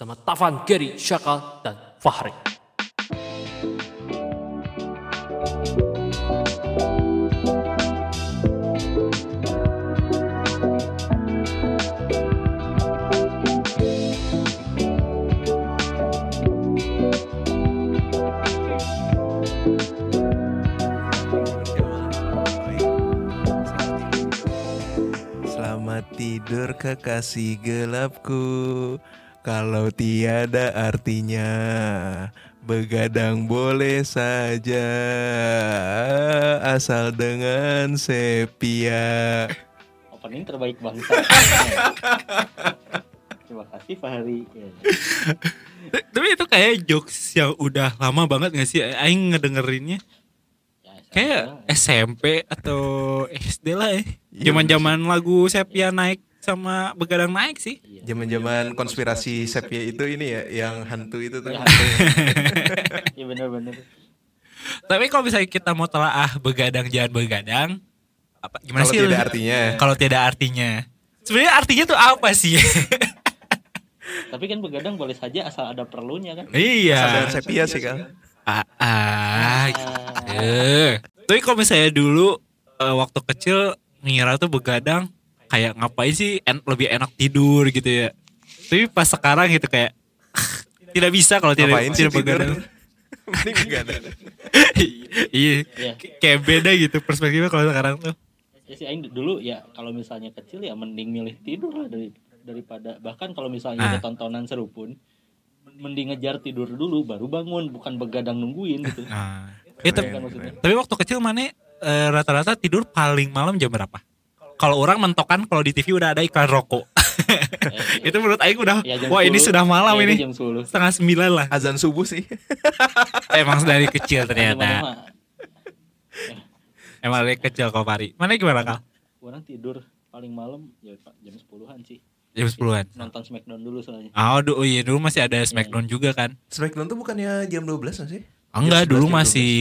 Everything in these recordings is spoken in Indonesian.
bersama Tavan, Gary, Syakal, dan Fahri. Selamat tidur kekasih gelapku Kalau tiada artinya Begadang boleh saja Asal dengan sepia opening terbaik bangsa. Terima kasih Fahri. Tapi itu kayak jokes yang udah lama banget gak sih? Aing ngedengerinnya Ya, kayak SMP atau SD lah ya. Iya, Zaman-zaman lagu Sepia naik sama Begadang naik sih. Iya. Zaman-zaman konspirasi sepia itu ini ya Yang hantu itu tuh Ya, Iya benar-benar. Tapi kalau misalnya kita mau telaah begadang jangan begadang, apa gimana Kalau sih? tidak lu? artinya Kalau tidak artinya. Sebenarnya artinya tuh apa sih? Tapi kan begadang boleh saja asal ada perlunya kan. Asal iya. sepia sih kan Ah, ah, gitu. Ah, Tapi kalau misalnya dulu eh, waktu kecil ngira tuh begadang kayak ngapain sih en- lebih enak tidur gitu ya. Tapi pas sekarang gitu kayak tidak bisa kalau tidak Ngapain sih tidak begadang. tidur Mending begadang iya. Iya. Kayak beda gitu perspektifnya kalau sekarang tuh. ya sih aing dulu ya kalau misalnya kecil ya mending milih tidur lah dari daripada bahkan kalau misalnya Ah. ada tontonan seru pun mending ngejar tidur dulu baru bangun bukan begadang nungguin gitu. Nah, eh, tapi, Kan maksudnya. tapi waktu kecil mana eh, rata-rata tidur paling malam jam berapa? Kalau orang mentokan kalau di TV udah ada iklan rokok. itu menurut Aing udah Ya, wah ini 10. sudah malam Ya, ini. jam 10. Setengah sembilan lah. Azan subuh sih Emang dari kecil ternyata. Emang dari kecil kau Pari. Mana gimana kal? orang tidur paling malam ya jam 10-an sih. Jam sepuluhan. Nonton Smackdown dulu soalnya. Oh, du- oh iya dulu masih ada Smackdown juga kan? Smackdown tuh bukannya jam 12 gak sih? Enggak, Jam dulu 11, jam masih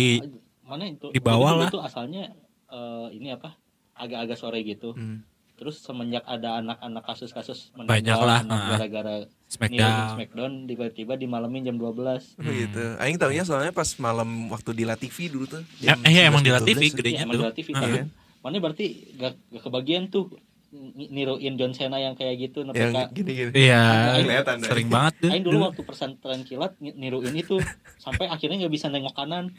Mana itu? Di bawah lah. Itu asalnya eh, ini apa? Agak-agak sore gitu. Hmm. Terus semenjak ada anak-anak kasus-kasus Banyak lah, ha. gara-gara Smackdown. Smackdown tiba-tiba dimalamin jam 12. Oh gitu. Aing taunya soalnya pas malam waktu di La TV dulu tuh. Ya, eh, emang di 11, La TV 12. gedenya Iya, emang tuh. relatif itu. Heeh. Mana berarti gak, gak kebagian tuh niruin John Cena yang kayak gitu Yang NPK. gini-gini. Iya, Kelihatan, sering banget tuh. Aing dulu waktu pesantren kilat ni- niruin itu sampai akhirnya nggak bisa nengok kanan.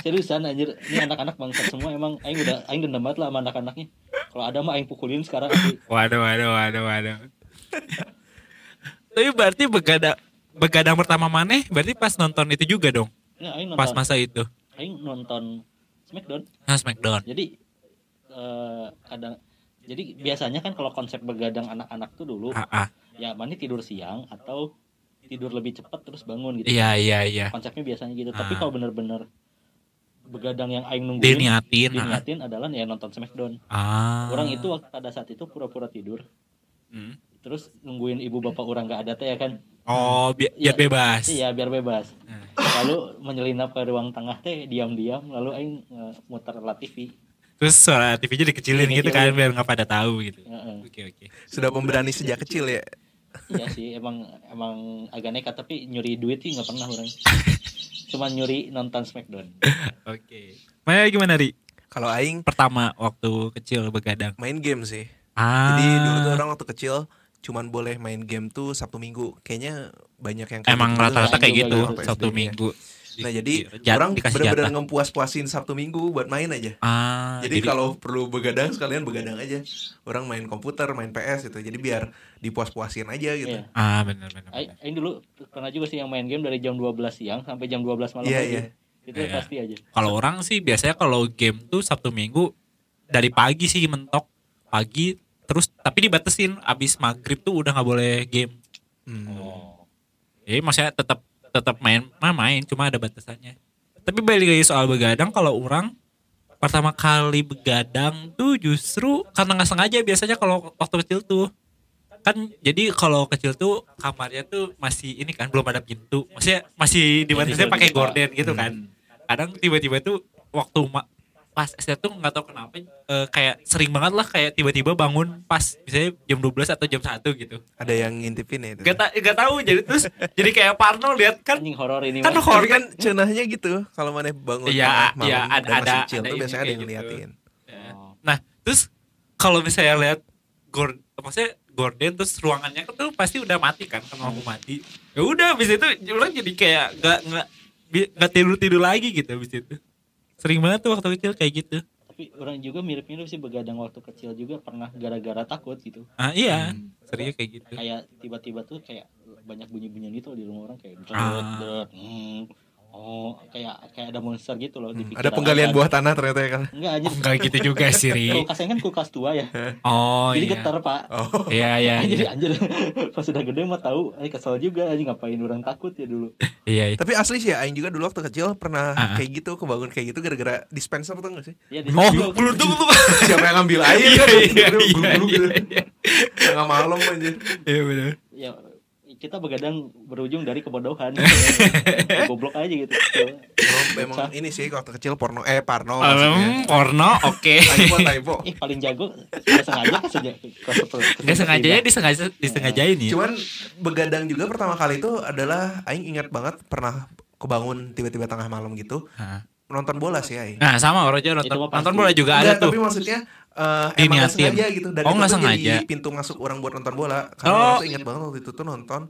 Seriusan anjir, ini anak-anak bangsat semua emang aing udah aing dendam banget lah sama anak-anaknya. Kalau ada mah aing pukulin sekarang. Waduh, waduh, waduh, waduh. Tapi berarti begadang begadang pertama mana? Berarti pas nonton itu juga dong, Nah, aing pas nonton masa itu. aing nonton Smackdown. Nah, Smackdown. Jadi eh kadang jadi biasanya kan kalau konsep begadang anak-anak tuh dulu Ah, ah. ya mana tidur siang atau tidur lebih cepat terus bangun gitu. Iya, iya, iya. Konsepnya biasanya gitu. Tapi Ah. kalau bener-bener begadang yang aing nungguin Diniatin. ah. diniatin adalah ya nonton Smackdown. Ah. Orang itu waktu pada saat itu pura-pura tidur, Hmm. terus nungguin ibu bapak orang gak ada teh ya kan? Oh, bi- biar Iya. bebas. Iya biar bebas. Hmm. Lalu menyelinap ke ruang tengah teh diam-diam, lalu aing eh, muter la TV. Terus suara TV-nya dikecilin Iya, gitu kan biar nggak pada tahu gitu. Oke, oke. Sudah pemberani sejak kecil ya. Iya sih, emang emang agak nekat tapi nyuri duit sih nggak pernah orang. Cuma nyuri nonton Smackdown. Oke. Mana gimana, Ri? Kalau aing Pertama waktu kecil begadang. main game sih. Ah. Jadi dulu tuh orang waktu kecil cuman boleh main game tuh Sabtu Minggu. Kayaknya banyak yang kayak Emang gitu rata-rata kayak gitu, gitu, Sabtu -nya. Nah jadi Jat- orang jatah. ngepuas-puasin Sabtu Minggu buat main aja. Ah, jadi, kalau perlu begadang sekalian begadang aja. Orang main komputer, main PS gitu. Jadi biar dipuas-puasin aja gitu. Iya. ah benar benar. Aing aing dulu pernah juga sih yang main game dari jam 12 siang sampai jam 12 malam. Iya, iya. Itu Iya. pasti aja. Kalau orang sih biasanya kalau game tuh Sabtu Minggu dari pagi sih mentok pagi terus tapi dibatesin abis maghrib tuh udah nggak boleh game. Hmm. Oh. Jadi maksudnya tetap tetap main mah main cuma ada batasannya. Tapi balik lagi soal begadang kalau orang pertama kali begadang tuh justru karena nggak sengaja biasanya kalau waktu kecil tuh. Kan jadi kalau kecil tuh kamarnya tuh masih ini kan belum ada pintu. Maksudnya masih dibatasnya pakai gorden gitu kan. Kadang tiba-tiba tuh waktu pas SD tuh nggak tahu kenapa eh, kayak sering banget lah kayak tiba-tiba bangun pas misalnya jam 12 atau jam 1 gitu. Ada yang ngintipin ya itu. Gak, ta gak tahu jadi terus jadi kayak Parno lihat kan Anjing horor ini. kan horor Tapi kan cenahnya gitu. Kalau mana bangun tengah malam iya, dan ada- masih ada- chill ada tuh biasanya ada yang gitu. ngeliatin. Ya. Oh. Nah, terus kalau misalnya lihat gor maksudnya gorden terus ruangannya tuh pasti udah mati kan kan lampu mati. Ya udah habis itu orang jadi kayak gak nggak nggak tidur tidur lagi gitu habis itu. Sering banget tuh waktu kecil kayak gitu. Tapi orang juga mirip-mirip sih begadang waktu kecil juga pernah gara-gara takut gitu. Ah iya, Hmm. serius kayak gitu. Kayak tiba-tiba tuh kayak banyak bunyi-bunyian gitu di rumah orang kayak deret, Ah. deret, hmm. Oh, kayak kayak ada monster gitu loh di Hmm. Ada penggalian buah tanah ternyata ya kan. Enggak aja. Oh, enggak gitu juga sih, Ri. Kulkasnya kan kulkas tua ya. Oh Jadi iya. getar, Pak. Oh. Iya iya Jadi iya. anjir pas sudah gede mah tahu, eh kesel juga anjing ngapain orang takut ya dulu. Iya. iya. Tapi asli sih ya, Aing juga dulu waktu kecil pernah Ah. kayak gitu, kebangun kayak gitu gara-gara dispenser tuh gak sih? Ya di Oh, belum tuh tuh. Siapa yang ngambil air Iya kan? iya iya. bulu-bulu gitu. iya. Tengah malam aja. Iya benar. Ya kita begadang berujung dari kebodohan goblok aja gitu Emang, emang Bocah. ini sih waktu kecil porno eh parno. Um, porno oke. Typo typo. ih paling jago nggak sengaja kan saja Nggak sengaja ya disengaja disengajain ya. Cuman begadang juga pertama kali itu adalah Aing ingat banget pernah kebangun tiba-tiba tengah malam gitu. Nonton bola sih Aing. Nah sama orang nonton, nonton bola juga ada tuh. tapi maksudnya eh emang Diniatin. sengaja gitu dan Oh, itu jadi sengaja. pintu masuk orang buat nonton bola karena Oh. tuh ingat banget waktu itu tuh nonton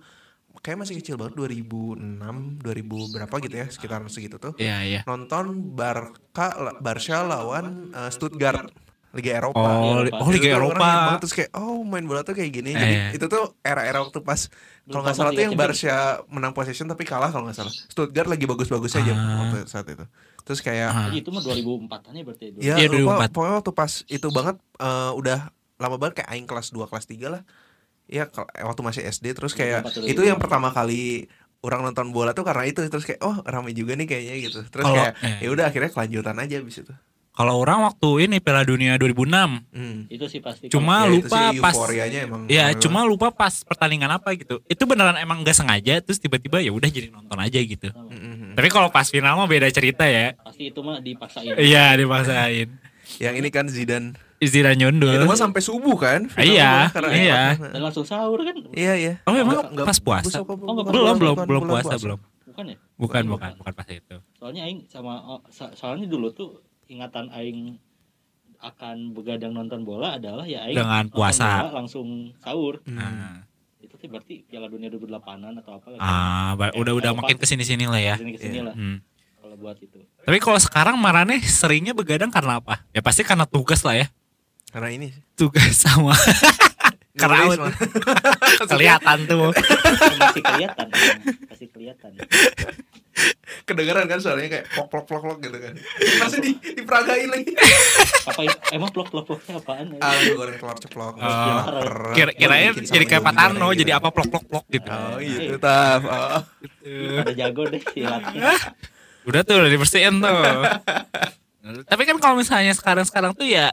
kayak masih kecil banget 2006 2000 berapa gitu ya sekitaran segitu tuh Iya iya. nonton Barca Barca lawan eh, Stuttgart Liga Eropa. Oh, Eropa. li- oh Liga Itu Eropa. banget, terus kayak oh main bola tuh kayak gini. Jadi Eh. itu tuh era-era waktu pas kalau nggak salah tuh Liga yang. Barca menang possession tapi kalah kalau nggak salah. Stuttgart lagi bagus-bagusnya aja Ah. waktu saat itu. Terus kayak Ah. jadi itu mah 2004 an ya berarti ya Iya, lupa 2004. pokoknya waktu pas itu banget eh, udah lama banget kayak aing kelas 2 kelas 3 lah. Iya eh, waktu masih SD terus kayak 2004, itu yang pertama kali orang nonton bola tuh karena itu terus kayak oh ramai juga nih kayaknya gitu. Terus Kalau- kayak eh. ya udah akhirnya kelanjutan aja abis itu. Kalau orang waktu ini Piala Dunia 2006 Hmm. itu sih pasti Cuma Ya, itu lupa sih pas euforianya emang Ya ramai cuma lupa pas pertandingan apa gitu. Itu beneran emang gak sengaja terus tiba-tiba ya udah jadi nonton aja gitu. banget. Mm-mm. Tapi kalau pas final mah beda cerita ya. pasti itu mah dipaksain Iya dipaksain. Yang ini kan Zidane. Istirahat nyundul. Itu mah sampai subuh kan? Iya, iya. enak. dan langsung sahur kan Iya iya. Oh emang Nggak- nggak- pas puasa? Oh, nggak belum belum belum puasa belum. bukan ya Bukan bukan bukan pas itu. soalnya aing sama oh, so- soalnya dulu tuh ingatan aing akan begadang nonton bola adalah ya aing Dengan puasa. bola langsung sahur Hmm. Nah. itu tuh berarti Piala Dunia 2008an atau apa Ah, ba- udah udah makin ke sini sini lah ya. ke sini ke sini Iya. lah Hmm. kalau buat itu Tapi kalau sekarang Marane seringnya begadang karena apa? Ya pasti karena tugas lah ya. Karena ini Tugas sama mah. kelihatan tuh. masih kelihatan masih kelihatan Kedengeran kan suaranya kayak plok plok plok plok gitu kan. Masih di diperagain lagi. apa emang plok plok ploknya apaan ya? Ah, goreng telur ceplok. Oh, Lapar. Kira kirain jadi kayak Yogi Pak Tarno goreng jadi gitu. apa plok plok plok gitu. Oh gitu taf. Oh. ada jago deh silatnya Udah tuh udah dibersihin tuh. Tapi kan kalau misalnya sekarang-sekarang tuh ya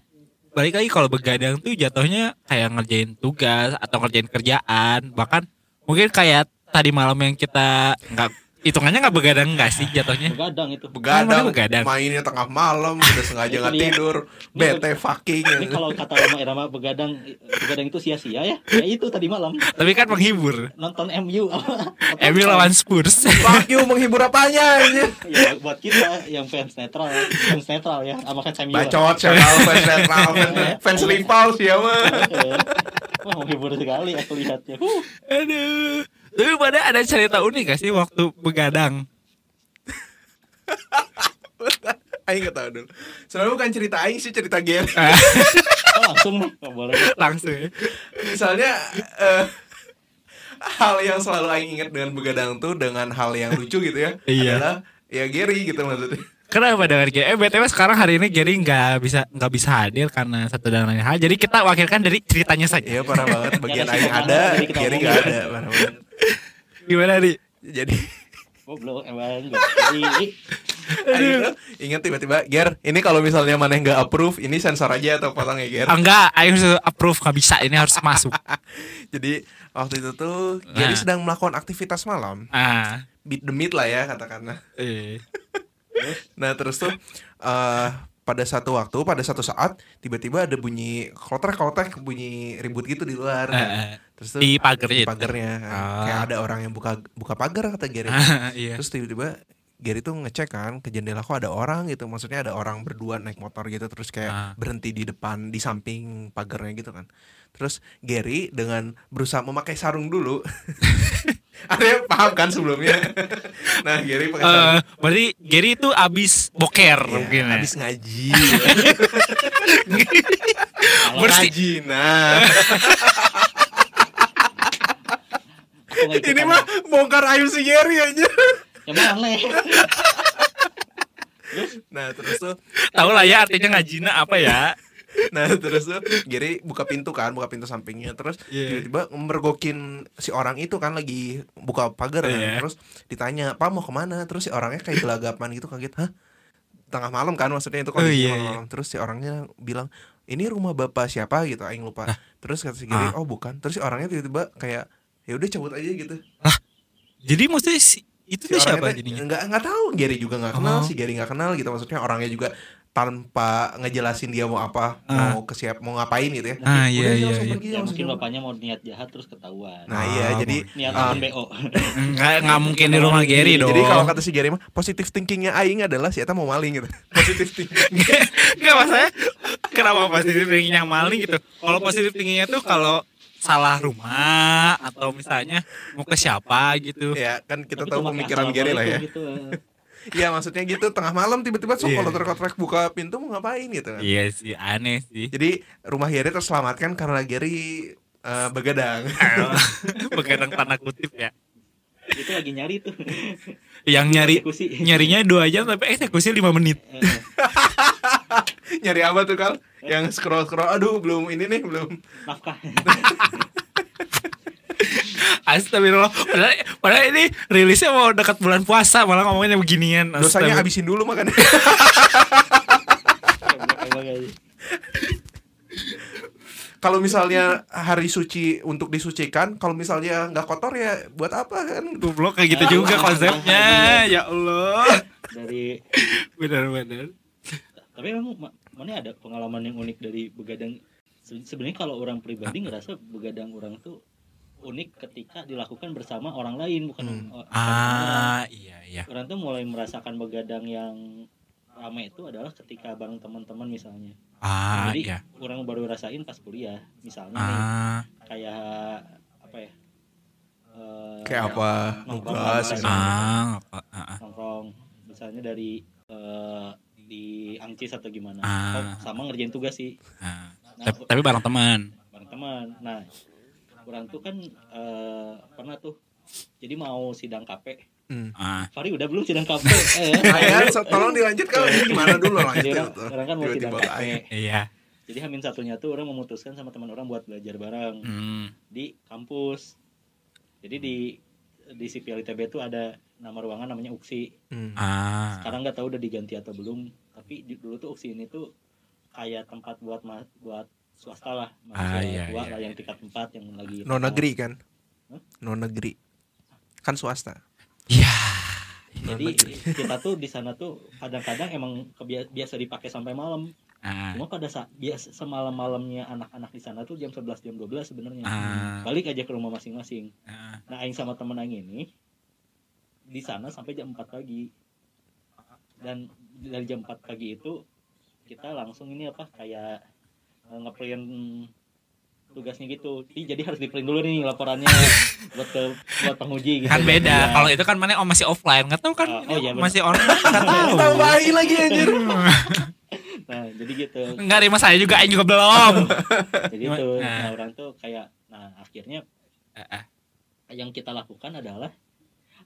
balik lagi kalau begadang tuh jatuhnya kayak ngerjain tugas atau ngerjain kerjaan bahkan mungkin kayak tadi malam yang kita nggak hitungannya nggak begadang nggak sih jatuhnya? Begadang itu. Begadang, begadang? mainnya tengah malam, udah sengaja nggak dia. tidur, bete fucking. ini kalau kata Rama Irama begadang begadang itu sia-sia ya. Ya itu tadi malam. Tapi kan menghibur. Nonton MU apa MU lawan Spurs. Fuck you menghibur apanya aja. ya buat kita yang fans netral. Fans netral ya sama fans MU Bacot, siapa fans netral, fans, fans Liverpool siapa? Wah menghibur sekali aku lihatnya huh. aduh tapi pada ada cerita unik gak sih waktu begadang Aing gak tau dulu. Soalnya bukan cerita Aing sih cerita Gary. oh, langsung nggak boleh langsung ya. Misalnya eh, hal yang selalu Aing ingat dengan begadang tuh dengan hal yang lucu gitu ya. Iya. Adalah ya Gary gitu maksudnya. Kenapa dengan Gary? Eh BTW sekarang hari ini Gary nggak bisa nggak bisa hadir karena satu dan lain hal. Jadi kita wakilkan dari ceritanya saja. Iya parah banget bagian Aing ada, Gary ngomongin. gak ada parah banget. Gimana nih? Jadi goblok emang jadi ingat tiba-tiba Ger, ini kalau misalnya mana yang gak approve, ini sensor aja atau potong ya Ger. Ah, enggak, Ayo harus approve nggak bisa. Ini harus masuk. Jadi waktu itu tuh Nah. sedang melakukan aktivitas malam, Ah, beat the meat lah ya katakanlah. eh. Nah terus tuh eh pada satu waktu pada satu saat tiba-tiba ada bunyi klotek-klotek bunyi ribut gitu di luar Eh, eh. terus tuh Di itu? pagarnya Ah. kayak ada orang yang buka buka pagar kata Gary iya. terus tiba-tiba Gary tuh ngecek kan ke jendela kok ada orang gitu maksudnya ada orang berdua naik motor gitu terus kayak Ah. berhenti di depan di samping pagarnya gitu kan terus Gary dengan berusaha memakai sarung dulu. Anda paham kan sebelumnya? Nah Gary pakai sarung. Eh, berarti Gary itu abis boker Ya, mungkin ya. habis ngaji. Ngaji nah. Ini mah bongkar aib si Gary aja mana nah terus tuh Tahu lah ya artinya ngajina apa ya? Nah terus tuh Gary buka pintu kan Buka pintu sampingnya Terus Iya. tiba-tiba mergokin Si orang itu kan lagi Buka pagar kan Iya. Terus ditanya Pak mau ke mana Terus si orangnya kayak gelagapan gitu Kaget Hah Tengah malam kan maksudnya itu Oh, kondisi iya, malam-malam. Terus si orangnya bilang Ini rumah bapak siapa gitu Aing lupa Terus kata si Gary Ah. Oh bukan Terus si orangnya tiba-tiba kayak ya udah cabut aja gitu Jadi maksudnya si, itu si siapa jadinya? nggak nggak tahu Gary juga nggak kenal Oh. si Gary nggak kenal gitu maksudnya orangnya juga tanpa ngejelasin dia mau apa Ah. mau kesiap mau ngapain gitu ya Ah Udah, iya dia iya iya. pergi, ya mungkin bapaknya mau niat jahat terus ketahuan nah Ah, iya jadi niat ah, bikin BO Nggak nggak mungkin di rumah Gary dong. jadi kalau kata si Gary mah positif thinkingnya Aing adalah si Eta mau maling gitu positif thinking Enggak maksudnya kenapa positif thinking yang maling gitu. Kalau positif thinkingnya tuh kalau salah rumah atau misalnya mau ke siapa gitu. ya kan kita Tapi tahu pemikiran Gary lah ya gitu. Iya maksudnya gitu tengah malam tiba-tiba sok Iya. kalau kotrek buka pintu mau ngapain gitu kan Iya sih aneh sih. jadi rumah Gary terselamatkan karena Gary eh, begadang Begadang tanda kutip ya. itu lagi nyari tuh Yang nyari Eksekusi. nyarinya dua jam tapi eksekusi lima menit. Nyari apa tuh kal yang scroll scroll aduh belum ini nih belum nafkah Astagfirullah. Padahal, padahal ini rilisnya mau dekat bulan puasa malah ngomongnya beginian. dosanya habisin dulu makanya kalau misalnya hari suci untuk disucikan kalau misalnya nggak kotor ya buat apa kan Goblok kayak gitu juga konsepnya. Ya Allah. dari Benar-benar. tapi emang ma- mana ada pengalaman yang unik dari begadang Se- sebenarnya kalau orang pribadi ngerasa begadang orang tuh unik ketika dilakukan bersama orang lain bukan Hmm. o- bukan orang. Ah, iya iya. orang tuh mulai merasakan begadang yang ramai itu adalah ketika bareng teman-teman misalnya Ah, jadi iya. orang baru rasain pas kuliah misalnya nih Ah, kayak apa ya eh, kayak apa nongkrong tugas gitu. ah, apa- ah, ah. nongkrong misalnya dari eh, di Angcis atau gimana Ah. Sama ngerjain tugas sih Ah. nah, Tapi, tapi bareng teman. bareng teman nah orang tuh kan eh, pernah tuh jadi mau sidang KP Hmm. Ah, Fari udah belum sidang KP eh, Ayah, so- tolong dilanjut kalau gimana dulu jadi lanjut orang, orang kan mau sidang KP iya. jadi hamin satunya tuh orang memutuskan sama teman orang buat belajar bareng Hmm. di kampus jadi di di sipil ITB tuh ada nama ruangan namanya UKSI hmm. Ah. sekarang nggak tahu udah diganti atau belum tapi dulu tuh UKSI ini tuh kayak tempat buat buat swasta lah Ah, iya, tua iya, lah yang iya. tingkat empat yang lagi non negeri kan Hah? non negeri kan swasta Iya. jadi kita tuh di sana tuh kadang-kadang emang biasa dipakai sampai malam Ah. cuma pada saat biasa semalam malamnya anak-anak di sana tuh jam 11 jam 12 sebenarnya Ah. balik aja ke rumah masing-masing Ah. nah aing sama temen aing ini di sana sampai jam 4 pagi dan dari jam 4 pagi itu kita langsung ini apa kayak ngeprint tugasnya gitu Jadi- jadi harus di print dulu nih laporannya buat ke buat penguji gitu Kan beda. Ya. Kalau itu kan mana oh masih offline. Enggak tahu kan ini oh iya, masih online enggak tahu. tambahin lagi anjir nah jadi gitu Enggak terima saya juga Aing juga belum. jadi itu Nah. nah orang tuh kayak nah akhirnya Ah, ah. yang kita lakukan adalah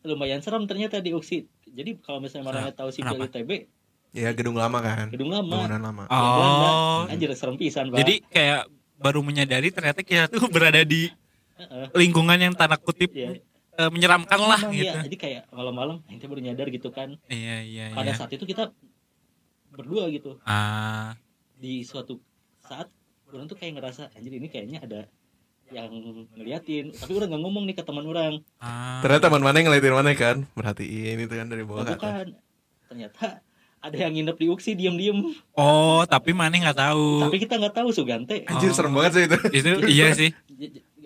lumayan serem ternyata di UKSI jadi kalau misalnya marahnya tahu sipil? ITB ya gedung lama kan gedung lama bangunan lama Belanda. Oh. anjir serem pisan Pak. Jadi kayak baru menyadari ternyata kita tuh berada di lingkungan yang tanda kutip Iya. eh, menyeramkan lah Emang gitu. iya, jadi kayak malam-malam kita baru nyadar gitu kan Iya iya pada iya. saat itu kita berdua gitu Ah, di suatu saat orang tuh kayak ngerasa anjir ini kayaknya ada yang ngeliatin tapi orang nggak ngomong nih ke teman orang ah. ternyata teman mana yang ngeliatin mana kan merhatiin itu kan dari bawah bukan ternyata ada yang nginep di UKSI diem-diem Oh, tapi mana nggak tahu. tapi kita nggak tahu Sugante Anjir Oh. serem banget sih itu. Itu iya sih.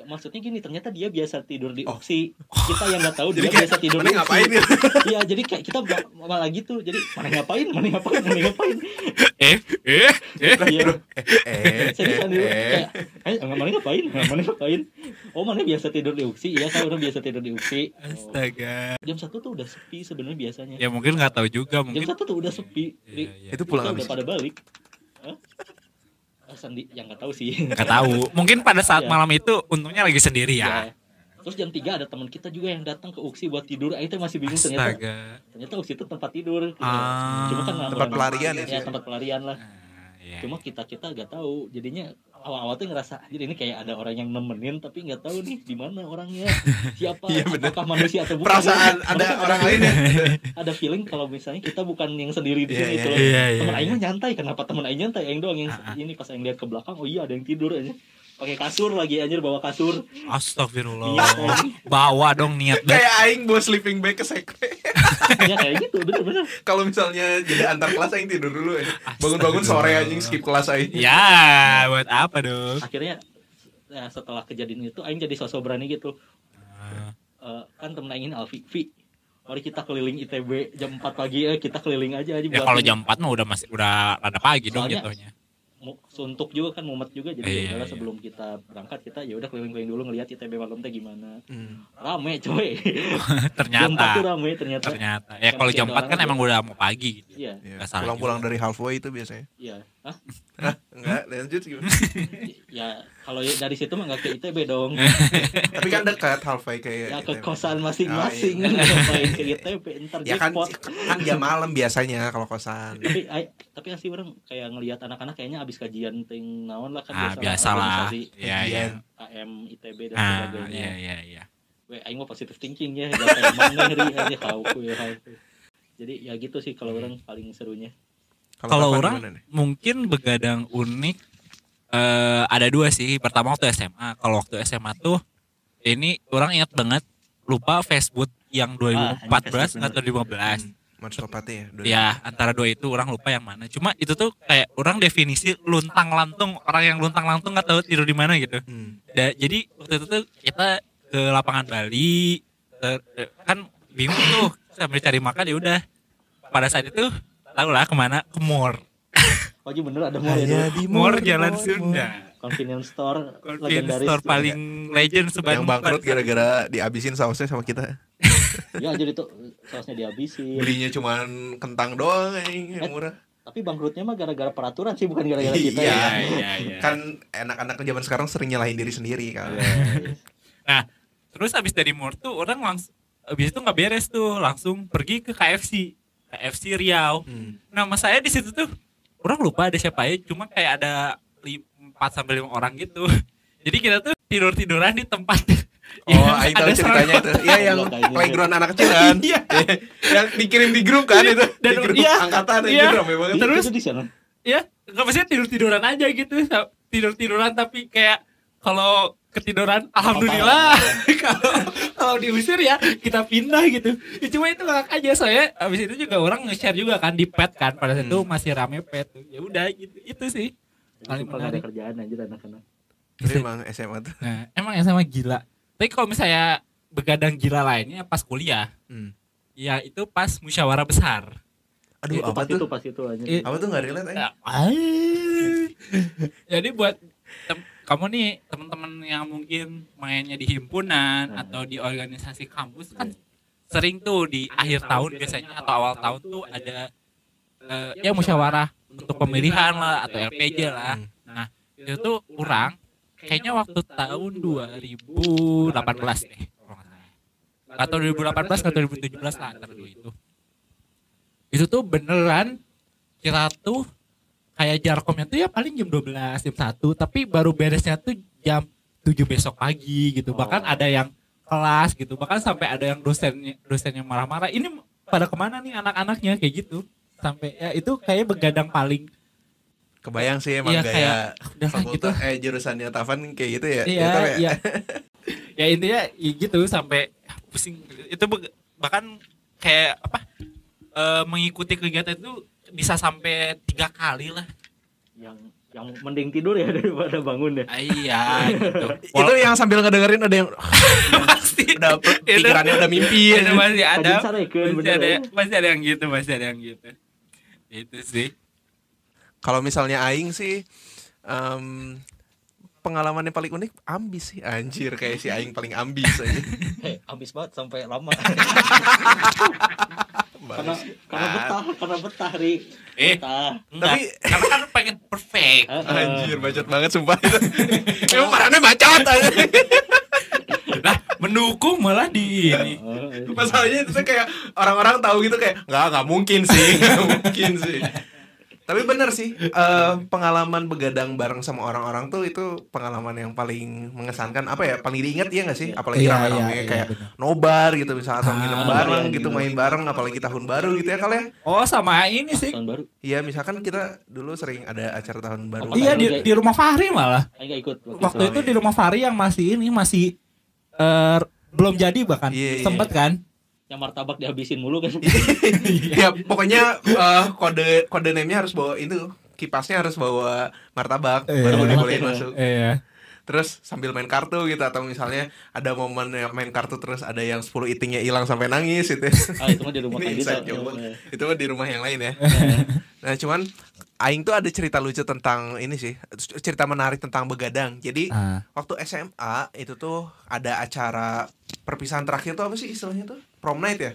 Maksudnya gini ternyata dia biasa tidur di UKSI kita yang nggak tahu dia kayak biasa tidur di ngapain? Ya? iya jadi kayak kita malah gitu. Jadi mana ngapain? Mana ngapain? Mana ngapain? Eh, eh, eh. iya. Eh, seriusan dulu eh, kayak eh. Mana ngapain? Mana ngapain? Oh mana biasa tidur di UKSI iya saya udah biasa tidur di UKSI Oh. Astaga. jam satu tuh udah sepi sebenarnya biasanya. Ya mungkin nggak tahu juga jam mungkin. satu tuh udah sepi. Iya, iya. Itu pulang Kita habis. udah pada balik. Hah? Ah, Sandi yang nggak tahu sih Nggak tahu. Mungkin pada saat Iya. malam itu untungnya lagi sendiri Ya. ya. Terus jam 3 ada teman kita juga yang datang ke UKSI buat tidur. Aing teh masih bingung ternyata. Astaga. Ternyata UKSI itu tempat tidur. gitu. Ah. Cuma kan Tempat pelarian ya, Ya, sih. tempat pelarian lah. Ah, iya. Cuma kita kita nggak tahu. Jadinya awal-awal tuh ngerasa jadi ini kayak ada orang yang nemenin tapi nggak tahu nih di mana orangnya. Siapa? Bener. Apakah manusia atau bukan? Perasaan ada Maksudnya orang lain ya. Ada feeling kalau misalnya kita bukan yang sendiri di Iya, sini loh. iya, iya, temen iya. Aing nyantai. Kenapa temen Aing nyantai? Aing doang yang Ah, ah. ini pas Aing lihat ke belakang. Oh iya ada yang tidur aja. Pakai kasur lagi anjir bawa kasur. Astagfirullah. Iya, kan? Bawa dong niat banget. Kayak aing bawa sleeping bag ke sekre. ya kayak gitu bener-bener. Kalau misalnya jadi antar kelas aing tidur dulu ya. Bangun-bangun sore anjing skip kelas aing. Ya, buat apa dong? akhirnya ya, setelah kejadian itu Aing jadi sosok berani gitu Ah, Eh, kan temen Aing ini Alfi Vi mari kita keliling ITB jam 4 pagi eh kita keliling aja aja Ya buat kalau jam 4 mah udah masih udah rada pagi dong Soalnya- jatuhnya. Suntuk juga kan mumet juga jadi Iya, ya iya. sebelum kita berangkat kita ya udah keliling-keliling dulu ngelihat ITB malam teh gimana Hmm. rame coy jam 4 tuh ternyata rame ternyata ternyata ya kalau jam ada 4 kan emang udah mau pagi gitu. iya Iya. Salah Pulang-pulang dari halfway itu biasanya. iya Hah? Hah? Enggak, lanjut gimana? ya kalau ya dari situ mah nggak ke ITB dong Tapi kan dekat halfway kayak ya ke ITB. kosan masing-masing Oh, iya. ke ITB ntar Ya kan kan jam malam biasanya kalau kosan. tapi ay- tapi asli orang kayak ngelihat anak-anak kayaknya abis kajian ting naon lah kan Ah, biasalah. organisasi Iya, iya. AM ITB dan Ah, sebagainya iya iya iya. we aing mah positive thinking ya gak kayak mana ri aja hauku ya hauku jadi ya gitu sih kalau orang paling serunya Kalau orang mungkin begadang unik eh ada dua sih. Pertama waktu SMA. Kalau waktu SMA tuh ini orang ingat banget lupa Facebook yang 2014 Facebook atau 2015. Manstopati ya. dua- Ya antara dua itu orang lupa yang mana. Cuma itu tuh kayak orang definisi luntang lantung orang yang luntang lantung nggak tahu tidur di mana gitu. Hmm. Da- jadi waktu itu tuh kita ke lapangan Bali ter- kan bingung tuh sambil cari makan ya udah. Pada saat itu tahu lah ke mana ke Mor. oh iya bener ada mall Hanya itu di Mor mall, Jalan mall, Sunda. convenience store Convenience store paling legend Yang sebandung bangkrut gara-gara dihabisin sausnya sama kita. Ya jadi itu sausnya dihabisin Belinya cuman kentang doang yang murah. tapi bangkrutnya mah gara-gara peraturan sih bukan gara-gara kita Iya, ya iya, iya. Kan anak-anak zaman sekarang sering nyalahin diri sendiri kan. Nah, terus habis dari Mor tuh orang langsung habis itu nggak beres tuh, langsung pergi ke KFC. KFC Riau. Hmm. Nama saya di situ tuh orang lupa ada siapa ya, cuma kayak ada 4 sampai 5 orang gitu. Jadi kita tuh tidur-tiduran di tempat Oh, yang aing tahu ada ceritanya itu. Iya, yang playground anak kecil kan. Iya. yang dikirim di grup kan itu. Dan- di grup iya, angkatan iya. itu rame banget. Terus? di sana Ya, nggak maksudnya tidur-tiduran aja gitu. Tidur-tiduran tapi kayak kalau ketiduran alhamdulillah kalau kalau diusir ya kita pindah gitu ya, cuma itu ngakak aja saya abis itu juga orang nge-share juga kan di pet kan pada saat itu masih rame pet tuh ya udah gitu itu sih Paling ada kerjaan aja anak-anak emang SMA tuh. nah emang sama gila tapi kalau misalnya begadang gila lainnya pas kuliah Hmm. ya itu pas musyawarah besar Aduh, itu apa pas tuh? itu pas itu aja. Apa tuh nggak relate aja? Ya, Jadi buat tem- kamu nih teman-teman yang mungkin mainnya di himpunan Hmm. atau di organisasi kampus kan sering tuh di akhir tahun biasanya atau awal tahun tuh ada eh, ya musyawarah untuk pemilihan lah atau LPJ lah. Hmm. Nah, itu tuh kurang kayaknya waktu tahun 2018 deh. Atau 2018 atau 2017 lah antara dua itu. Itu tuh beneran kita tuh kayak jarkomnya tuh ya paling jam 12, jam 1, tapi baru beresnya tuh jam 7 besok pagi gitu. Bahkan Oh. ada yang kelas gitu, bahkan sampai ada yang dosennya dosennya marah-marah. Ini pada ke mana nih anak-anaknya kayak gitu. Sampai ya itu kayak begadang paling Kebayang sih emang Iya, gaya kayak, udah lah gitu. fakultas eh jurusannya Tavan kayak gitu ya. Iya, Gitu ya? iya. ya intinya ya gitu sampai pusing itu bahkan kayak apa eh, mengikuti kegiatan itu bisa sampai tiga kali lah yang yang mending tidur ya daripada bangun ya Ah, iya gitu Itu yang sambil ngedengerin ada yang pasti udah pikirannya udah mimpi ya. masih ada masih ada ya. masih ada yang gitu masih ada yang gitu itu sih Kalau misalnya aing sih em, pengalaman yang paling unik ambis sih anjir kayak si aing paling ambis aja. Hei, habis banget sampai lama karena karena betah karena betah ri Eh. betah Tapi- karena kan pengen perfect Heeh. Anjir bacot banget sumpah itu. Emang marahnya bacot aja. lah mendukung malah di ini. Masalahnya itu kayak orang-orang tahu gitu kayak nggak nggak mungkin sih, nggak mungkin sih. Tapi bener sih, eh, pengalaman begadang bareng sama orang-orang tuh itu pengalaman yang paling mengesankan. Apa ya, paling diingat ya nggak sih? Apalagi Iya, rame-rame iya, iya, kayak bener. nobar gitu misalnya atau Ah, iya, bareng iya, gitu, gitu. main bareng, apalagi tahun baru gitu ya kalian. oh sama ini sih tahun baru Iya, misalkan kita dulu sering ada acara tahun baru. Iya di, di rumah Fahri malah. Gak ikut Waktu itu di rumah Fahri yang masih ini masih eh, belum jadi bahkan. Iya, iya. Sempet kan? Yang martabak dihabisin mulu kan. Ya pokoknya eh, kode kode name-nya harus bawa itu kipasnya harus bawa martabak Iya. baru Martabak dibolehin ya. masuk. Iya. terus sambil main kartu gitu atau misalnya ada momen yang main kartu terus ada yang 10 itingnya hilang sampai nangis gitu. Ah itu mah di rumah Ini kan gitu itu mah di rumah yang lain ya. Nah cuman Aing tuh ada cerita lucu tentang ini sih cerita menarik tentang begadang. Jadi Ah. waktu SMA itu tuh ada acara perpisahan terakhir tuh apa sih istilahnya tuh prom night ya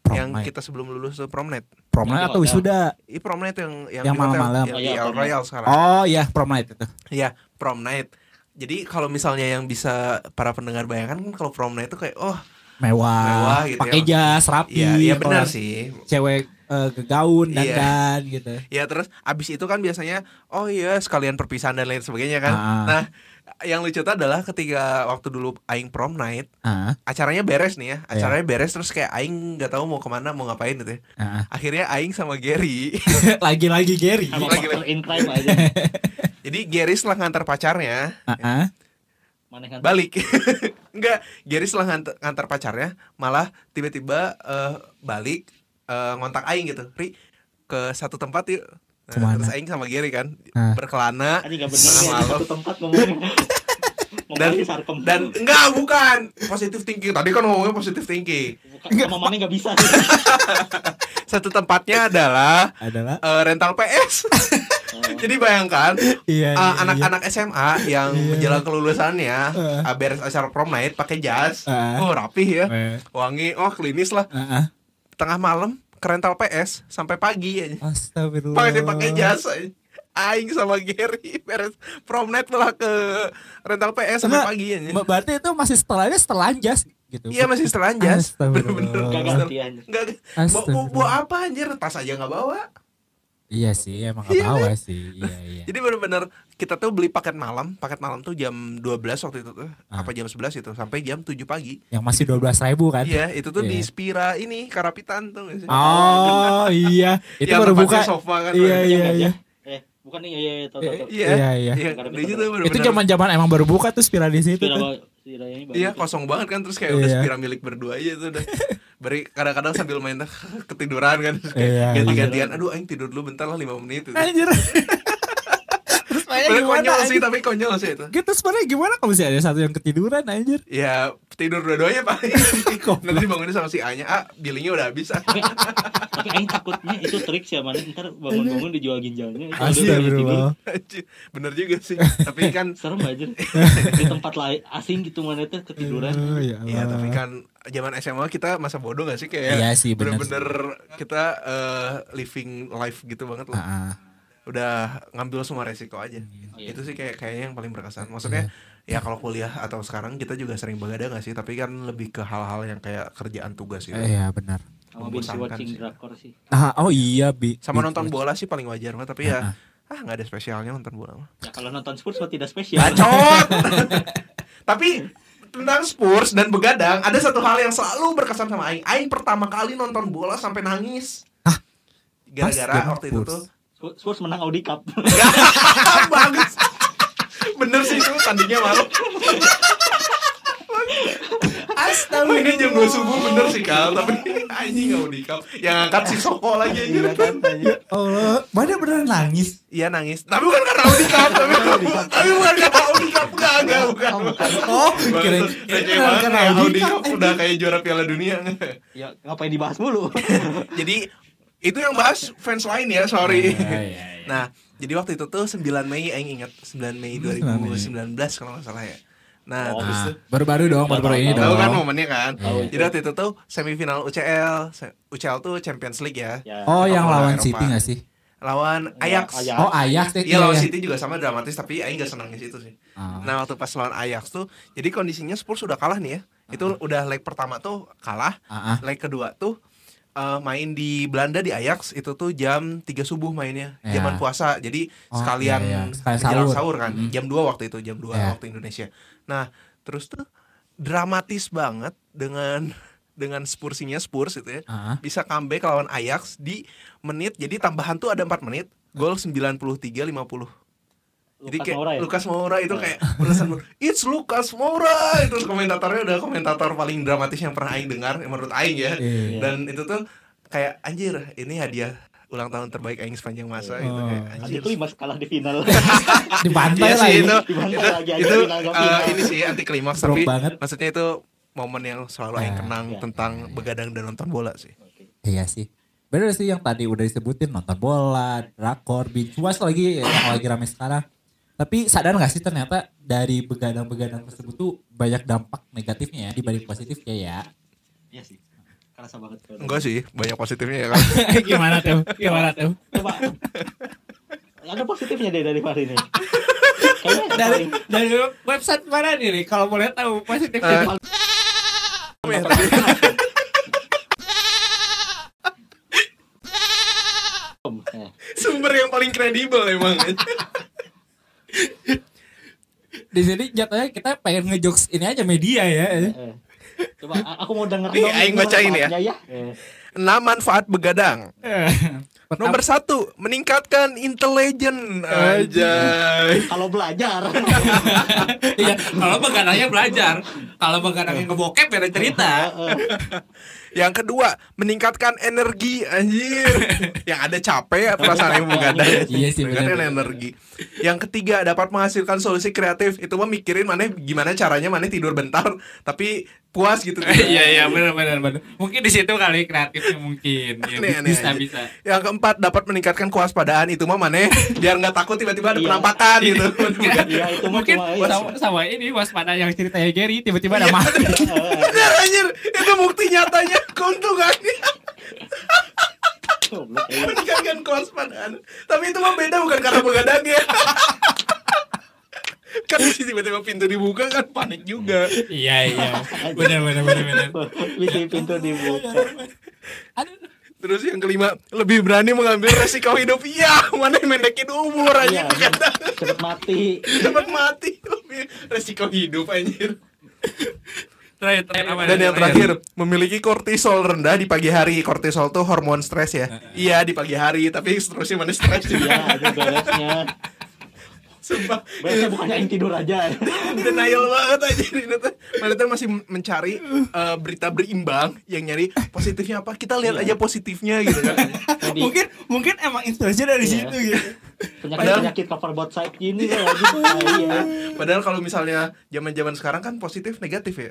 Prom yang night. kita sebelum lulus tuh prom night Prom night atau hotel. wisuda? Ini prom night yang yang, Yang malam-malam. yang Oh, di iya, night. Royal sekarang. Oh iya prom night itu. Iya, prom night. Jadi kalau misalnya yang bisa para pendengar bayangkan kan kalau prom night itu kayak oh Mewah, Mewah gitu pakai ya. jas rapi. iya iya kalau benar sih. Cewek eh, ke gaun dan Iya. dan gitu. Ya terus abis itu kan biasanya oh iya sekalian perpisahan dan lain sebagainya kan. Ah. Nah yang lucu tuh adalah ketika waktu dulu Aing prom night Ah, acaranya beres nih ya Iya. acaranya beres terus kayak Aing nggak tahu mau ke mana mau ngapain gitu ya. Ah. akhirnya Aing sama Gary. Lagi-lagi Gary. sama Lagi- partner in crime aja. Jadi Gary setelah ngantar pacarnya mana kan balik. Enggak Gary setelah ngantar, ngantar pacarnya malah tiba-tiba eh, balik eh, ngontak Aing gitu. Ri ke satu tempat yuk Ke mana? terus Aing sama Gary kan Ah. berkelana Aja gak bener Tengah ya, malam. satu tempat ngomongnya Dan- dan enggak bukan positif thinking tadi kan ngomongnya positif thinking Bukan, sama mana gak bisa satu tempatnya adalah Adalah eh, rental PS Oh. jadi bayangkan iya, eh, iya, anak-anak SMA yang Iya. menjelang kelulusannya eh, beres acara prom night pakai jas Eh. oh rapih ya iya. Eh, wangi oh klinis lah ah, ah. tengah malam ke rental PS sampai pagi aja. Astagfirullah. Pakai pakai jasa. Aing sama Gary beres prom night malah ke rental PS sampai Enggak, pagi aja. Berarti itu masih setelahnya setelan jas gitu. Iya masih setelan jas. Astagfirullah. Bener-bener Gak gak gantian Enggak bawa apa anjir? Tas aja nggak bawa. Iya sih, emang Iya, gak bawa sih. Iya, iya. Jadi bener-bener kita tuh beli paket malam, paket malam tuh jam 12 waktu itu tuh. Ah. Apa jam 11 itu sampai jam 7 pagi. Yang masih 12 ribu kan? Iya, itu tuh di Iya. Spira ini Karapitan tuh. sih? Oh iya, itu Yang baru buka. sofa kan. Iya Bang. iya Yang iya. gajah. eh bukan nih ya ya tau tau tau Iya, Iya, iya. iya. Di. Itu zaman-zaman emang baru buka tuh Spira di situ Spira tuh. Baru Iya tuh. kosong banget kan terus kayak udah Iya. Spira milik berdua aja tuh udah. Beri kadang-kadang sambil main ketiduran kan terus kayak Iya, ganti-gantian. Aduh aing tidur dulu bentar lah 5 menit itu. Anjir. Sebenarnya gimana? konyol sih anjir? tapi konyol sih itu. Gitu sebenarnya gimana kalau misalnya ada satu yang ketiduran anjir? Ya tidur dua-duanya pak. Nanti dibangunin sama si Anya. Ah billingnya udah habis. tapi tapi aing takutnya itu trik sih mana ntar bangun-bangun dijual ginjalnya Itu Iya, udah tidur. Astagfirullah. Anjir, Bener juga sih. Tapi kan serem aja di tempat lain asing gitu mana tuh ketiduran Oh, ya Iya tapi kan zaman SMA kita masa bodoh gak sih kayak Iya sih, bener bener-bener kita eh, living life gitu banget loh. Ah, ah. Udah ngambil semua resiko aja. Iya. Itu sih kayak kayaknya yang paling berkesan. Maksudnya ya kalau kuliah atau sekarang kita juga sering begadang gak sih? Tapi kan lebih ke hal-hal yang kayak kerjaan tugas gitu. Eh, Iya benar. sama binge watching sih. drakor sih Ah, oh iya bi. Sama bi- nonton bola sih paling wajar mah, tapi ya Ah, ah nggak ada spesialnya nonton bola mah. ya kalau nonton Spurs mah tidak spesial Bacot. tapi tentang Spurs dan begadang ada satu hal yang selalu berkesan sama Aing. Aing pertama kali nonton bola sampai nangis. Hah? Gara-gara waktu itu tuh Spurs- menang Audi Cup bagus. Bener sih itu tandingnya malu. Astagfirullah. Ini jam 2 subuh bener sih Kal Tapi anjing gak mau nikah Yang angkat si Soko lagi anjir Iya kan, anjing. Allah, mana beneran nangis? Iya nangis Tapi bukan karena Audikap Tapi, tapi bukan karena Audikap Enggak, enggak, bukan Oh, kira Receh banget karena kayak Audikap. Audikap udah kayak juara piala dunia Ya ngapain dibahas mulu? Jadi itu yang bahas fans lain ya, sorry Iya, iya, iya. Nah, jadi waktu itu tuh 9 Mei Aing ingat 9 Mei 2019 kalau nggak salah ya. Nah, Oh. terus Nah, tuh baru-baru dong, baru-baru ini tahu dong. kan momennya kan. Tahu. Jadi waktu itu tuh semifinal UCL. UCL tuh Champions League ya. Ya. Oh, yang lawan Eropa. City gak sih? Lawan Ajax. Ajax. Oh, Ajax. Iya lawan City juga sama dramatis tapi Aing gak senang di situ sih. Ah. Nah waktu pas lawan Ajax tuh, jadi kondisinya Spurs sudah kalah nih ya. Itu udah leg pertama tuh kalah, Ah, ah. leg kedua tuh eh, main di Belanda di Ajax itu tuh jam 3 subuh mainnya, Ya. zaman puasa. Jadi Oh, sekalian iya, iya. Sekalian sahur. sahur kan, Mm. jam 2 waktu itu, jam 2 Ya. waktu Indonesia. Nah, terus tuh dramatis banget dengan dengan Spursinya Spurs itu ya. Ah. Bisa comeback lawan Ajax di menit jadi tambahan tuh ada 4 menit, gol 93 50. Jadi kayak Moura ya? Lukas Moura itu kayak penesan It's Lukas Moura itu komentatornya udah komentator paling dramatis yang pernah Aing dengar yang menurut Aing ya Iya. dan itu tuh kayak anjir ini hadiah ulang tahun terbaik Aing sepanjang masa gitu Oh. kayak Tadi anjir itu Imas kalah di final. Di pantai Iya lah sih ini. itu itu, lagi itu final, final. ini sih anti klimaks tapi banget. maksudnya itu momen yang selalu Aing Ya. kenang Ya. tentang begadang dan nonton bola sih Iya sih. Bener sih yang tadi udah disebutin nonton bola, drakor, binge watch lagi yang lagi rame sekarang. Tapi sadar gak sih ternyata dari begadang-begadang tersebut tuh banyak dampak negatifnya ya dibanding positifnya ya. Iya sih. Kerasa banget. kalau- enggak sih banyak positifnya ya kan Gimana tuh? Gimana tuh? Coba. Ada positifnya deh dari hari ini. Kayaknya Dari dari website mana nih? Kalau boleh tahu positifnya. ya. Eh, sumber yang paling kredibel emang Di sini jatuhnya kita pengen ngejokes ini aja media ya. eh. Coba aku mau denger Nih, Aing bacain ya. manfaatnya Eh, enam manfaat begadang Pertama, Nomor satu, meningkatkan intelijen aja. Kalau belajar. Iya, kalau begadangnya belajar. Kalau begadangnya ngebokep beda cerita. Yang kedua, meningkatkan energi anjir. Yang ada capek perasaan yang begadang. Iya sih, benar. energi. Yang ketiga, dapat menghasilkan solusi kreatif. Itu mah mikirin mana gimana caranya mana tidur bentar tapi puas gitu. Iya iya benar benar benar. Mungkin di situ kali kreatifnya mungkin. Ya, Aneh, aneh bisa aja. bisa. Yang keempat, dapat meningkatkan kewaspadaan. Itu mah mana biar nggak takut tiba-tiba ada Iya. penampakan gitu. Iya, itu mah Mungkin cuma iya. sama, sama ini waspada yang ceritanya Gary tiba-tiba ada mati. Anjir, itu bukti nyatanya keuntungannya. Ya. meningkatkan kewaspadaan. Tapi itu mah beda bukan karena begadang ya. kan sih tiba-tiba pintu dibuka kan panik juga. iya iya. Benar benar benar benar. Bisa pintu dibuka. Terus yang kelima, lebih berani mengambil resiko hidup. Iya, mana yang mendekin umur aja Iya, begadang. cepet mati. Cepat mati. Lebih resiko hidup anjir. Terakhir terakhir apa? Dan yang terakhir, memiliki kortisol rendah di pagi hari. Kortisol tuh hormon stres ya. Iya, di pagi hari, tapi seterusnya mana stres Iya, juga. ada beresnya. Sumpah. Beresnya bukannya yang tidur aja. denial banget aja tuh masih mencari eh, berita berimbang yang nyari positifnya apa kita lihat aja positifnya gitu kan Jadi, mungkin mungkin emang inspirasinya dari Iya. situ gitu. penyakit-penyakit cover both side gini iya. padahal kalau misalnya zaman zaman sekarang kan positif negatif ya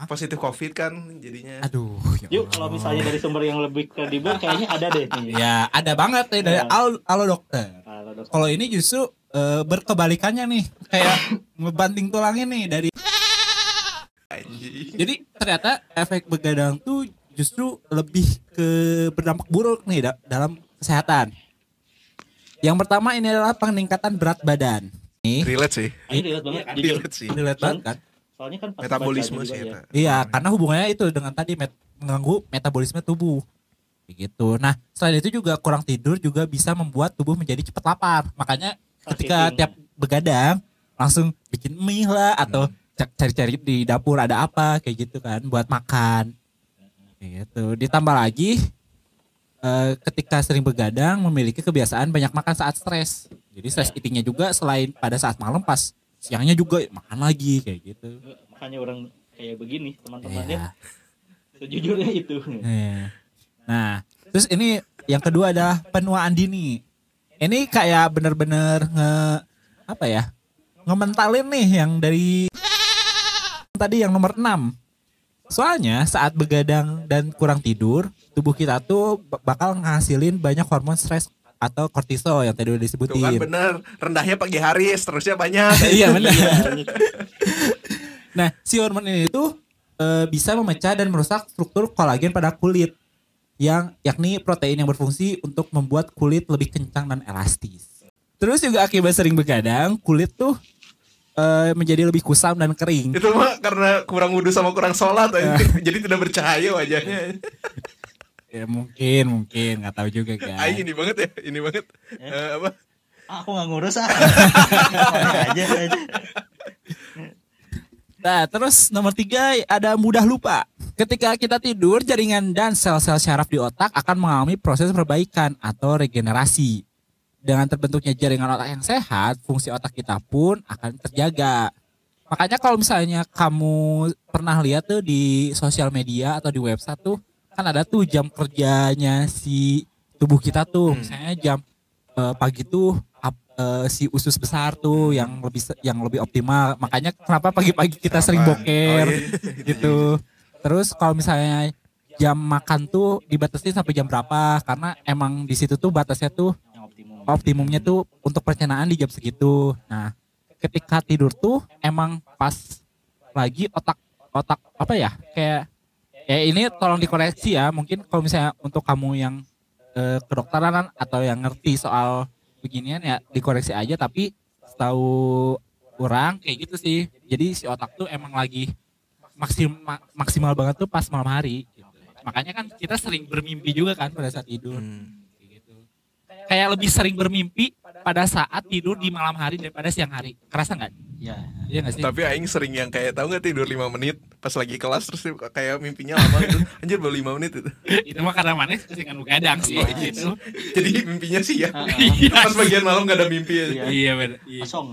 positif covid kan jadinya Aduh. ya Yuk kalau misalnya dari sumber yang lebih kredibel kayaknya ada deh nih. Ya ada banget nih dari Ya. al alo dokter. Kalau dok- Kalau ini justru eh, berkebalikannya nih, kayak ngebanting tulangnya nih dari. anjing Jadi ternyata efek begadang tuh justru lebih ke berdampak buruk nih da- dalam kesehatan. Yang pertama ini adalah peningkatan berat badan. Nih, relate sih Ini relate banget. Jujur. relate sih relate banget kan? Soalnya kan pas metabolisme sih juga eta. Iya, karena hubungannya itu dengan tadi met mengganggu metabolisme tubuh. Begitu. Nah, selain itu juga kurang tidur juga bisa membuat tubuh menjadi cepat lapar. Makanya ketika tiap begadang langsung bikin mie lah atau ca- cari-cari di dapur ada apa kayak gitu kan buat makan. Kayak gitu. Ditambah lagi eh, ketika sering begadang memiliki kebiasaan banyak makan saat stres. Jadi stress eatingnya juga selain pada saat malam pas siangnya juga makan lagi kayak gitu. makanya orang kayak begini teman-temannya Iya. sejujurnya itu Iya. Nah, terus ini yang kedua adalah penuaan dini. Ini kayak bener-bener nge apa ya? Ngementalin nih yang dari tadi yang nomor 6. Soalnya saat begadang dan kurang tidur, tubuh kita tuh bakal ngasilin banyak hormon stres atau kortisol yang tadi udah Tuh kan disebutin. bener Rendahnya pagi hari Seterusnya banyak Iya benar. Nah, si hormon ini tuh eh, bisa memecah dan merusak struktur kolagen pada kulit yang yakni protein yang berfungsi untuk membuat kulit lebih kencang dan elastis. Terus juga akibat sering begadang, kulit tuh eh, menjadi lebih kusam dan kering. Itu mah karena kurang wudhu sama kurang sholat Jadi tidak bercahaya wajahnya Ya, mungkin, mungkin nggak tahu juga kan. Aing ini banget ya Ini banget Eh, Apa Ah, aku nggak ngurus ah aja aja Nah, terus nomor tiga ada mudah lupa. Ketika kita tidur, jaringan dan sel-sel syaraf di otak akan mengalami proses perbaikan atau regenerasi. Dengan terbentuknya jaringan otak yang sehat, fungsi otak kita pun akan terjaga. Makanya kalau misalnya kamu pernah lihat tuh di sosial media atau di website tuh, kan ada tuh jam kerjanya si tubuh kita tuh. Misalnya jam eh, pagi tuh eh, si usus besar tuh yang lebih yang lebih optimal. Makanya kenapa pagi-pagi kita sering Kenapa? boker Oh, iya. gitu. Terus kalau misalnya jam makan tuh dibatasi sampai jam berapa karena emang di situ tuh batasnya tuh optimum optimumnya tuh untuk pencernaan di jam segitu. Nah, ketika tidur tuh emang pas lagi otak otak apa ya kayak ya ini tolong dikoreksi ya mungkin kalau misalnya untuk kamu yang eh, kedokteran atau yang ngerti soal beginian ya dikoreksi aja tapi setahu orang kayak gitu sih jadi si otak tuh emang lagi maksimal maksimal banget tuh pas malam hari gitu. makanya kan kita sering bermimpi juga kan pada saat tidur gitu. Kayak lebih sering bermimpi pada saat tidur di malam hari daripada siang hari. Kerasa nggak? ya Iya nggak sih? Tapi Aing sering yang kayak tahu nggak tidur 5 menit pas lagi kelas terus kayak mimpinya lama gitu. Anjir baru 5 menit itu. itu mah karena mana keseringan begadang sih. Oh, iya. gitu. Jadi mimpinya sih ya. Iya. Pas bagian malam gak ada mimpi ya. Iya. Iya benar. Iya. kosong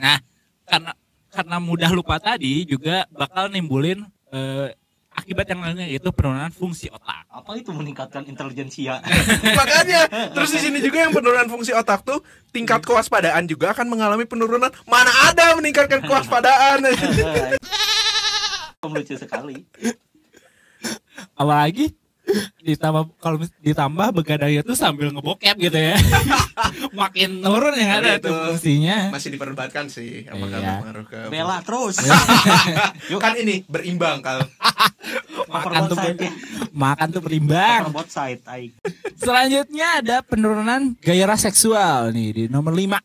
Nah, karena karena mudah lupa tadi juga bakal nimbulin eh, akibat yang lainnya yaitu penurunan fungsi otak. apa itu meningkatkan intelijensia Makanya terus di sini juga yang penurunan fungsi otak tuh tingkat kewaspadaan juga akan mengalami penurunan. Mana ada meningkatkan kewaspadaan. lucu sekali Apalagi ditambah kalau ditambah begadangnya tuh sambil ngebokep gitu ya. Makin turun yang ada Tapi itu fungsinya. Masih diperdebatkan sih apakah Iya. berpengaruh ke bela terus Kan ini berimbang kalau Makan tuh ya makan tuh berimbang. side Selanjutnya ada penurunan gairah seksual nih di nomor 5.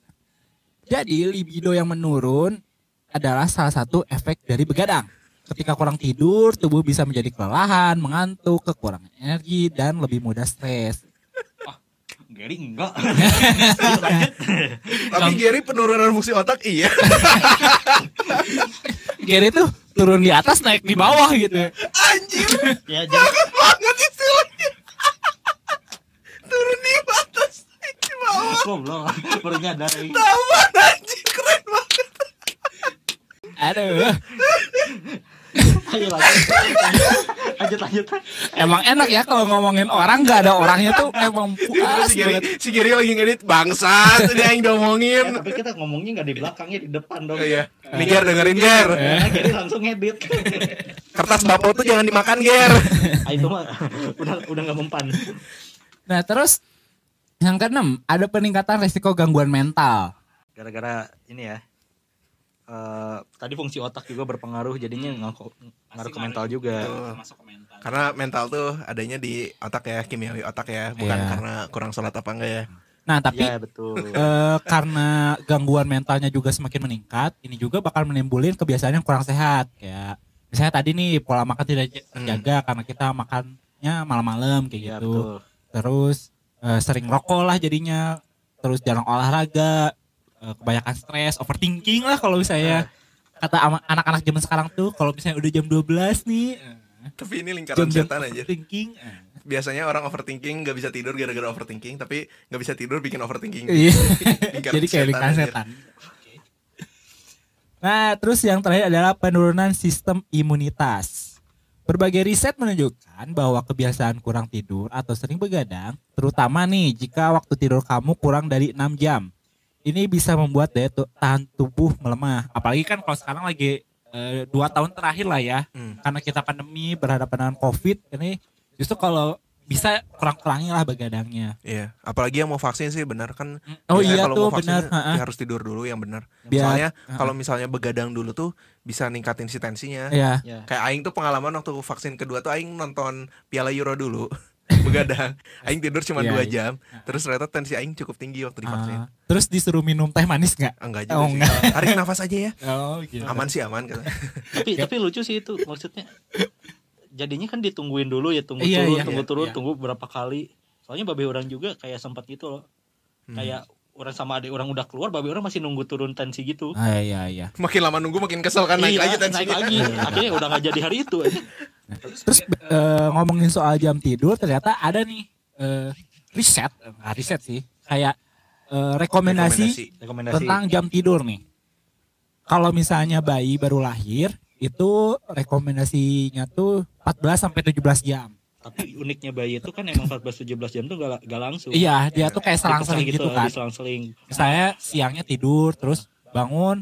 Jadi libido yang menurun adalah salah satu efek dari begadang. Ketika kurang tidur, tubuh bisa menjadi kelelahan, mengantuk, kekurangan energi, dan lebih mudah stres. Gary enggak tapi Gary penurunan fungsi otak iya. Gary tuh turun di atas naik di bawah gitu. Anjir ya jadi banget istilahnya. Turun di atas di bawah. goblok baru nyadar. Taman anjir keren banget. Aduh, ayo lanjut lanjut lanjut emang enak ya kalau ngomongin orang nggak ada orangnya tuh emang puas si banget. si Gary lagi ngedit bangsat ini yang Eh, diomongin. tapi kita ngomongnya nggak di belakangnya di depan dong iya. Nih Ger dengerin Ger. Nah, Gary langsung ngedit Kertas bapo tuh jangan dimakan Ger. ah, itu mah udah udah nggak mempan Nah terus yang keenam ada peningkatan resiko gangguan mental. gara-gara ini ya eh, tadi fungsi otak juga berpengaruh jadinya Hmm. ngaruh ngaruh ke mental juga Masuk ke mental. Karena mental tuh adanya di otak ya, kimiawi otak ya, bukan Iya. karena kurang sholat apa enggak ya. Nah tapi ya betul eh, karena gangguan mentalnya juga semakin meningkat, ini juga bakal menimbulin kebiasaan yang kurang sehat. Kayak misalnya tadi nih pola makan tidak terjaga karena kita makannya malam-malam kayak ya gitu. betul Terus eh, sering rokok lah jadinya, terus jarang olahraga, kebanyakan stres, overthinking lah kalau misalnya kata ama- anak-anak zaman sekarang tuh kalau misalnya udah jam 12 nih eh, Tapi ini lingkaran setan aja. overthinking. eh. Biasanya orang overthinking nggak bisa tidur gara-gara overthinking, tapi nggak bisa tidur bikin overthinking. Iya. Jadi kayak lingkaran setan. Nah, terus yang terakhir adalah penurunan sistem imunitas. Berbagai riset menunjukkan bahwa kebiasaan kurang tidur atau sering begadang, terutama nih jika waktu tidur kamu kurang dari 6 jam. Ini bisa membuat daya tu- tahan tubuh melemah. Apalagi kan kalau sekarang lagi eh, dua tahun terakhir lah ya, Hmm. karena kita pandemi berhadapan dengan COVID, ini justru kalau bisa kurang-kurangi lah begadangnya. Iya, apalagi yang mau vaksin sih benar kan. Oh biasanya iya kalau tuh mau vaksin, benar. ya harus tidur dulu yang benar. Biar- Soalnya ha-ha. kalau misalnya begadang dulu tuh bisa ningkatin si tensinya. Iya. Ya. Kayak aing tuh pengalaman waktu vaksin kedua tuh aing nonton Piala Euro dulu. begadang. Aing tidur cuma Iya, dua iya. jam. Terus ternyata tensi aing cukup tinggi waktu divaksin. Ah, terus disuruh minum teh manis nggak? Enggak juga Oh, sih. enggak. Tarik nafas aja ya. Oh gitu. Aman sih aman kata. tapi tapi lucu sih itu maksudnya jadinya kan ditungguin dulu ya tunggu Iya, turun iya, tunggu iya, turun iya. tunggu berapa kali soalnya babe orang juga kayak sempat gitu loh Hmm. kayak orang sama adik orang udah keluar babe orang masih nunggu turun tensi gitu Ah, iya iya. Makin lama nunggu makin kesel kan naik Iya, lagi naik tensinya. lagi akhirnya udah nggak jadi hari itu aja. Terus eh, ngomongin soal jam tidur ternyata ada nih eh, riset, nggak riset sih, kayak eh, rekomendasi, rekomendasi tentang jam tidur nih. Kalau misalnya bayi baru lahir itu rekomendasinya tuh 14 sampai 17 jam. tapi uniknya bayi itu kan emang 14 17 jam tuh gak, gak langsung Iya, dia tuh kayak selang-seling gitu kan. diselang-seling Misalnya siangnya tidur, terus bangun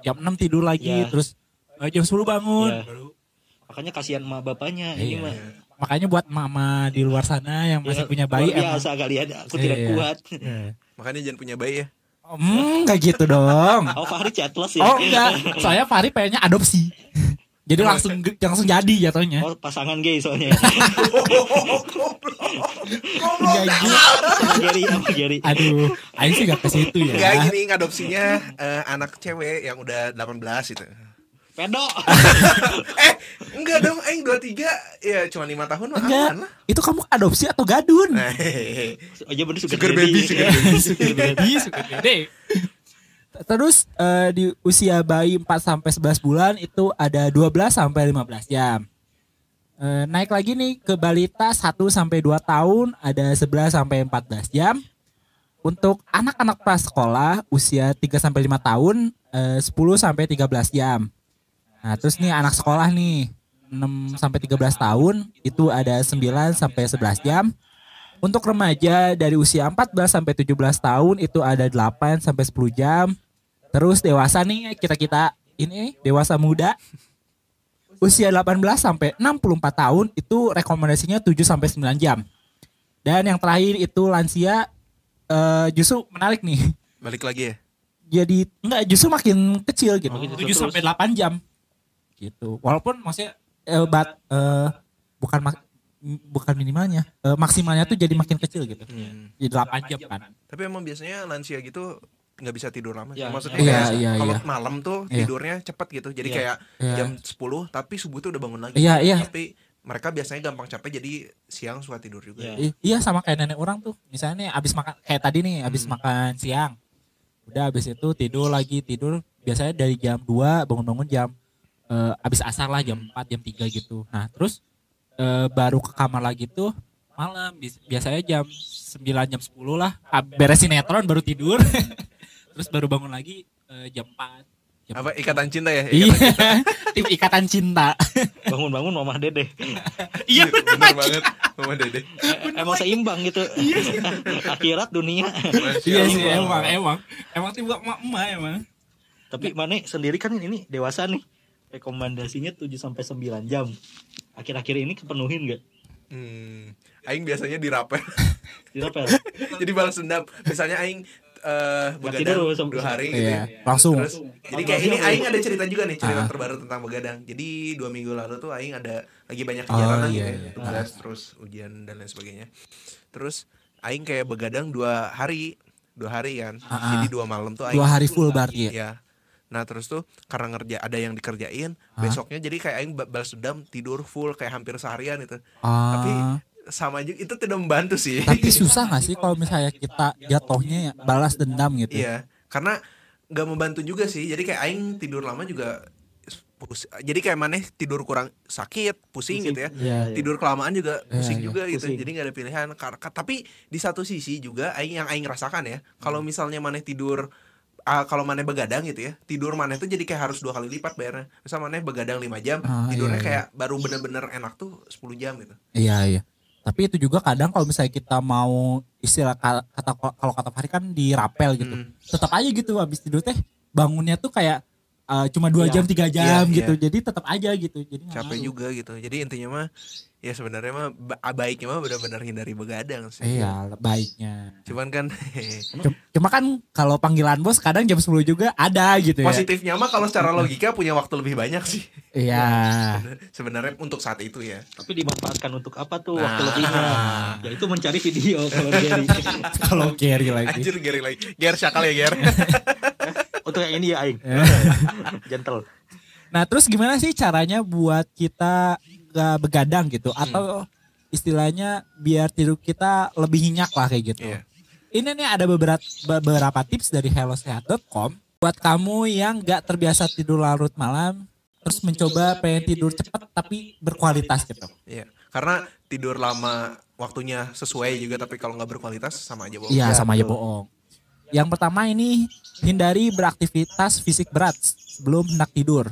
jam 6 tidur lagi, Iya. terus jam 10 bangun. Iya. Makanya kasihan emak bapaknya ini Iya. mah Makanya buat mama di luar sana yang masih Ya, punya bayi emang biasa kalian aku tidak Iya. kuat Makanya jangan punya bayi ya. Hmm, kayak gitu dong. oh Fahri chatless ya Oh enggak, soalnya Fahri pengennya adopsi. Jadi langsung langsung jadi jatuhnya. oh pasangan gay soalnya Enggak gitu. sama Gary sama Gary Aduh, Aing sih gak ke situ ya. Enggak gini ngadopsinya eh, anak cewek yang udah 18 itu. Pedo eh, enggak dong, aing 23 ya cuma 5 tahun mah Enggak, lah. itu kamu adopsi atau gadun? Nah, hehehe. aja bener sugar, Sugar baby, sugar baby. Jadi suka gede. Terus eh, di usia bayi 4 sampai 11 bulan itu ada 12 sampai 15 jam. Eh, naik lagi nih ke balita 1 sampai 2 tahun ada 11 sampai 14 jam. Untuk anak-anak prasekolah usia 3 sampai 5 tahun eh, 10 sampai 13 jam. Nah, terus nih anak sekolah nih 6 sampai 13 tahun itu ada 9 sampai 11 jam. Untuk remaja dari usia 14 sampai 17 tahun itu ada 8 sampai 10 jam. Terus dewasa nih kita-kita ini dewasa muda usia 18 sampai 64 tahun itu rekomendasinya 7 sampai 9 jam. Dan yang terakhir itu lansia eh, justru menarik nih. Balik lagi ya. Jadi enggak justru makin kecil gitu. Makin 7 kecil terus. sampai 8 jam. Gitu. Walaupun maksudnya eh, bat, eh, bukan mak- bukan minimalnya, eh, maksimalnya tuh jadi makin kecil gitu. Hmm. Jadi 8 jam kan. Tapi emang biasanya lansia gitu nggak bisa tidur lama. Ya, Maksudnya kayak iya, kalau iya. malam tuh Iya. tidurnya cepet gitu. Jadi Iya. kayak Iya. jam 10 tapi subuh tuh udah bangun lagi. Iya, iya. Tapi mereka biasanya gampang capek jadi siang suka tidur juga. Iya. I- iya sama kayak nenek orang tuh. Misalnya nih abis makan kayak tadi nih abis makan siang. Udah abis itu tidur lagi tidur biasanya dari jam 2 bangun-bangun jam eh, abis asar lah jam 4 jam 3 gitu. Nah, terus eh, baru ke kamar lagi tuh malam biasanya jam 9 jam 10 lah Ah, beres sinetron baru tidur. terus baru bangun lagi eh, jam 4. Jam Apa ikatan cinta ya? Iya, Ikatan- tim ikatan cinta. bangun-bangun mamah dede Iya bener banget. Mama Dede. Eh, emang seimbang gitu akhirat dunia Iya sih emang emang emang tim emak emak emang. tapi mana sendiri kan ini dewasa nih rekomendasinya 7 sampai 9 jam akhir-akhir ini kepenuhin gak Hmm. Aing biasanya dirapel. dirapel jadi balas dendam. Misalnya aing eh begadang sama- dua hari gitu. Iya, ya. langsung. Terus jadi kayak ini Aing ada cerita juga nih cerita Ah. terbaru tentang begadang. Jadi dua minggu lalu tuh Aing ada lagi banyak Oh, kegiatan lagi iya, ya, iya. tugas terus ujian dan lain sebagainya. Terus Aing kayak begadang dua hari, dua hari kan. Ah, ah. Jadi dua malam tuh Aing. Dua hari full berarti ya. Ya. Nah terus tuh karena ngerja ada yang dikerjain, Ah. besoknya jadi kayak Aing ba- balas dendam tidur full kayak hampir seharian itu. Ah. Tapi sama juga itu tidak membantu sih. Tapi susah gak sih kalau misalnya kita jatuhnya ya balas dendam gitu? Iya, karena nggak membantu juga sih. Jadi kayak aing tidur lama juga jadi kayak mana tidur kurang sakit, pusing, gitu ya. Iya. Tidur kelamaan juga Iya, pusing iya, juga gitu. pusing. Jadi nggak ada pilihan. Tapi di satu sisi juga aing yang aing rasakan ya, kalau Hmm. misalnya mana tidur ah, kalau maneh begadang gitu ya tidur maneh tuh jadi kayak harus dua kali lipat bayarnya misal maneh begadang 5 jam Ah, tidurnya iya, iya. kayak baru bener-bener enak tuh 10 jam gitu Iya iya. Tapi itu juga kadang kalau misalnya kita mau istilah ka- kata kalau kata Fahri kan dirapel gitu. Mm. Tetap aja gitu habis tidur teh bangunnya tuh kayak eh, cuma dua Iya. jam tiga jam Iya, gitu. Jadi tetap aja gitu. Jadi capek juga gitu jadi intinya mah ya sebenarnya mah ba- baiknya mah benar-benar hindari begadang sih Iya baiknya. cuman kan Cuma, kan kalau panggilan bos kadang jam 10 juga ada gitu ya. positifnya mah kalau secara logika punya waktu lebih banyak sih Iya. sebenarnya untuk saat itu ya Tapi dimanfaatkan untuk apa tuh Nah. waktu lebihnya? Yaitu mencari video kalau Gary. kalau carry lagi. anjir Gary lagi Ger syakal ya Ger untuk yang ini ya aing. Gentle. Nah terus gimana sih caranya buat kita gak begadang gitu atau istilahnya biar tidur kita lebih nyenyak lah kayak gitu. Iya. Ini nih ada beberapa beberapa tips dari hellosehat.com buat kamu yang gak terbiasa tidur larut malam terus mencoba pengen tidur cepat tapi berkualitas gitu. Iya, karena tidur lama waktunya sesuai juga tapi kalau nggak berkualitas sama aja bohong. Iya Ya, sama aja bohong. Yang pertama ini hindari beraktivitas fisik berat sebelum hendak tidur.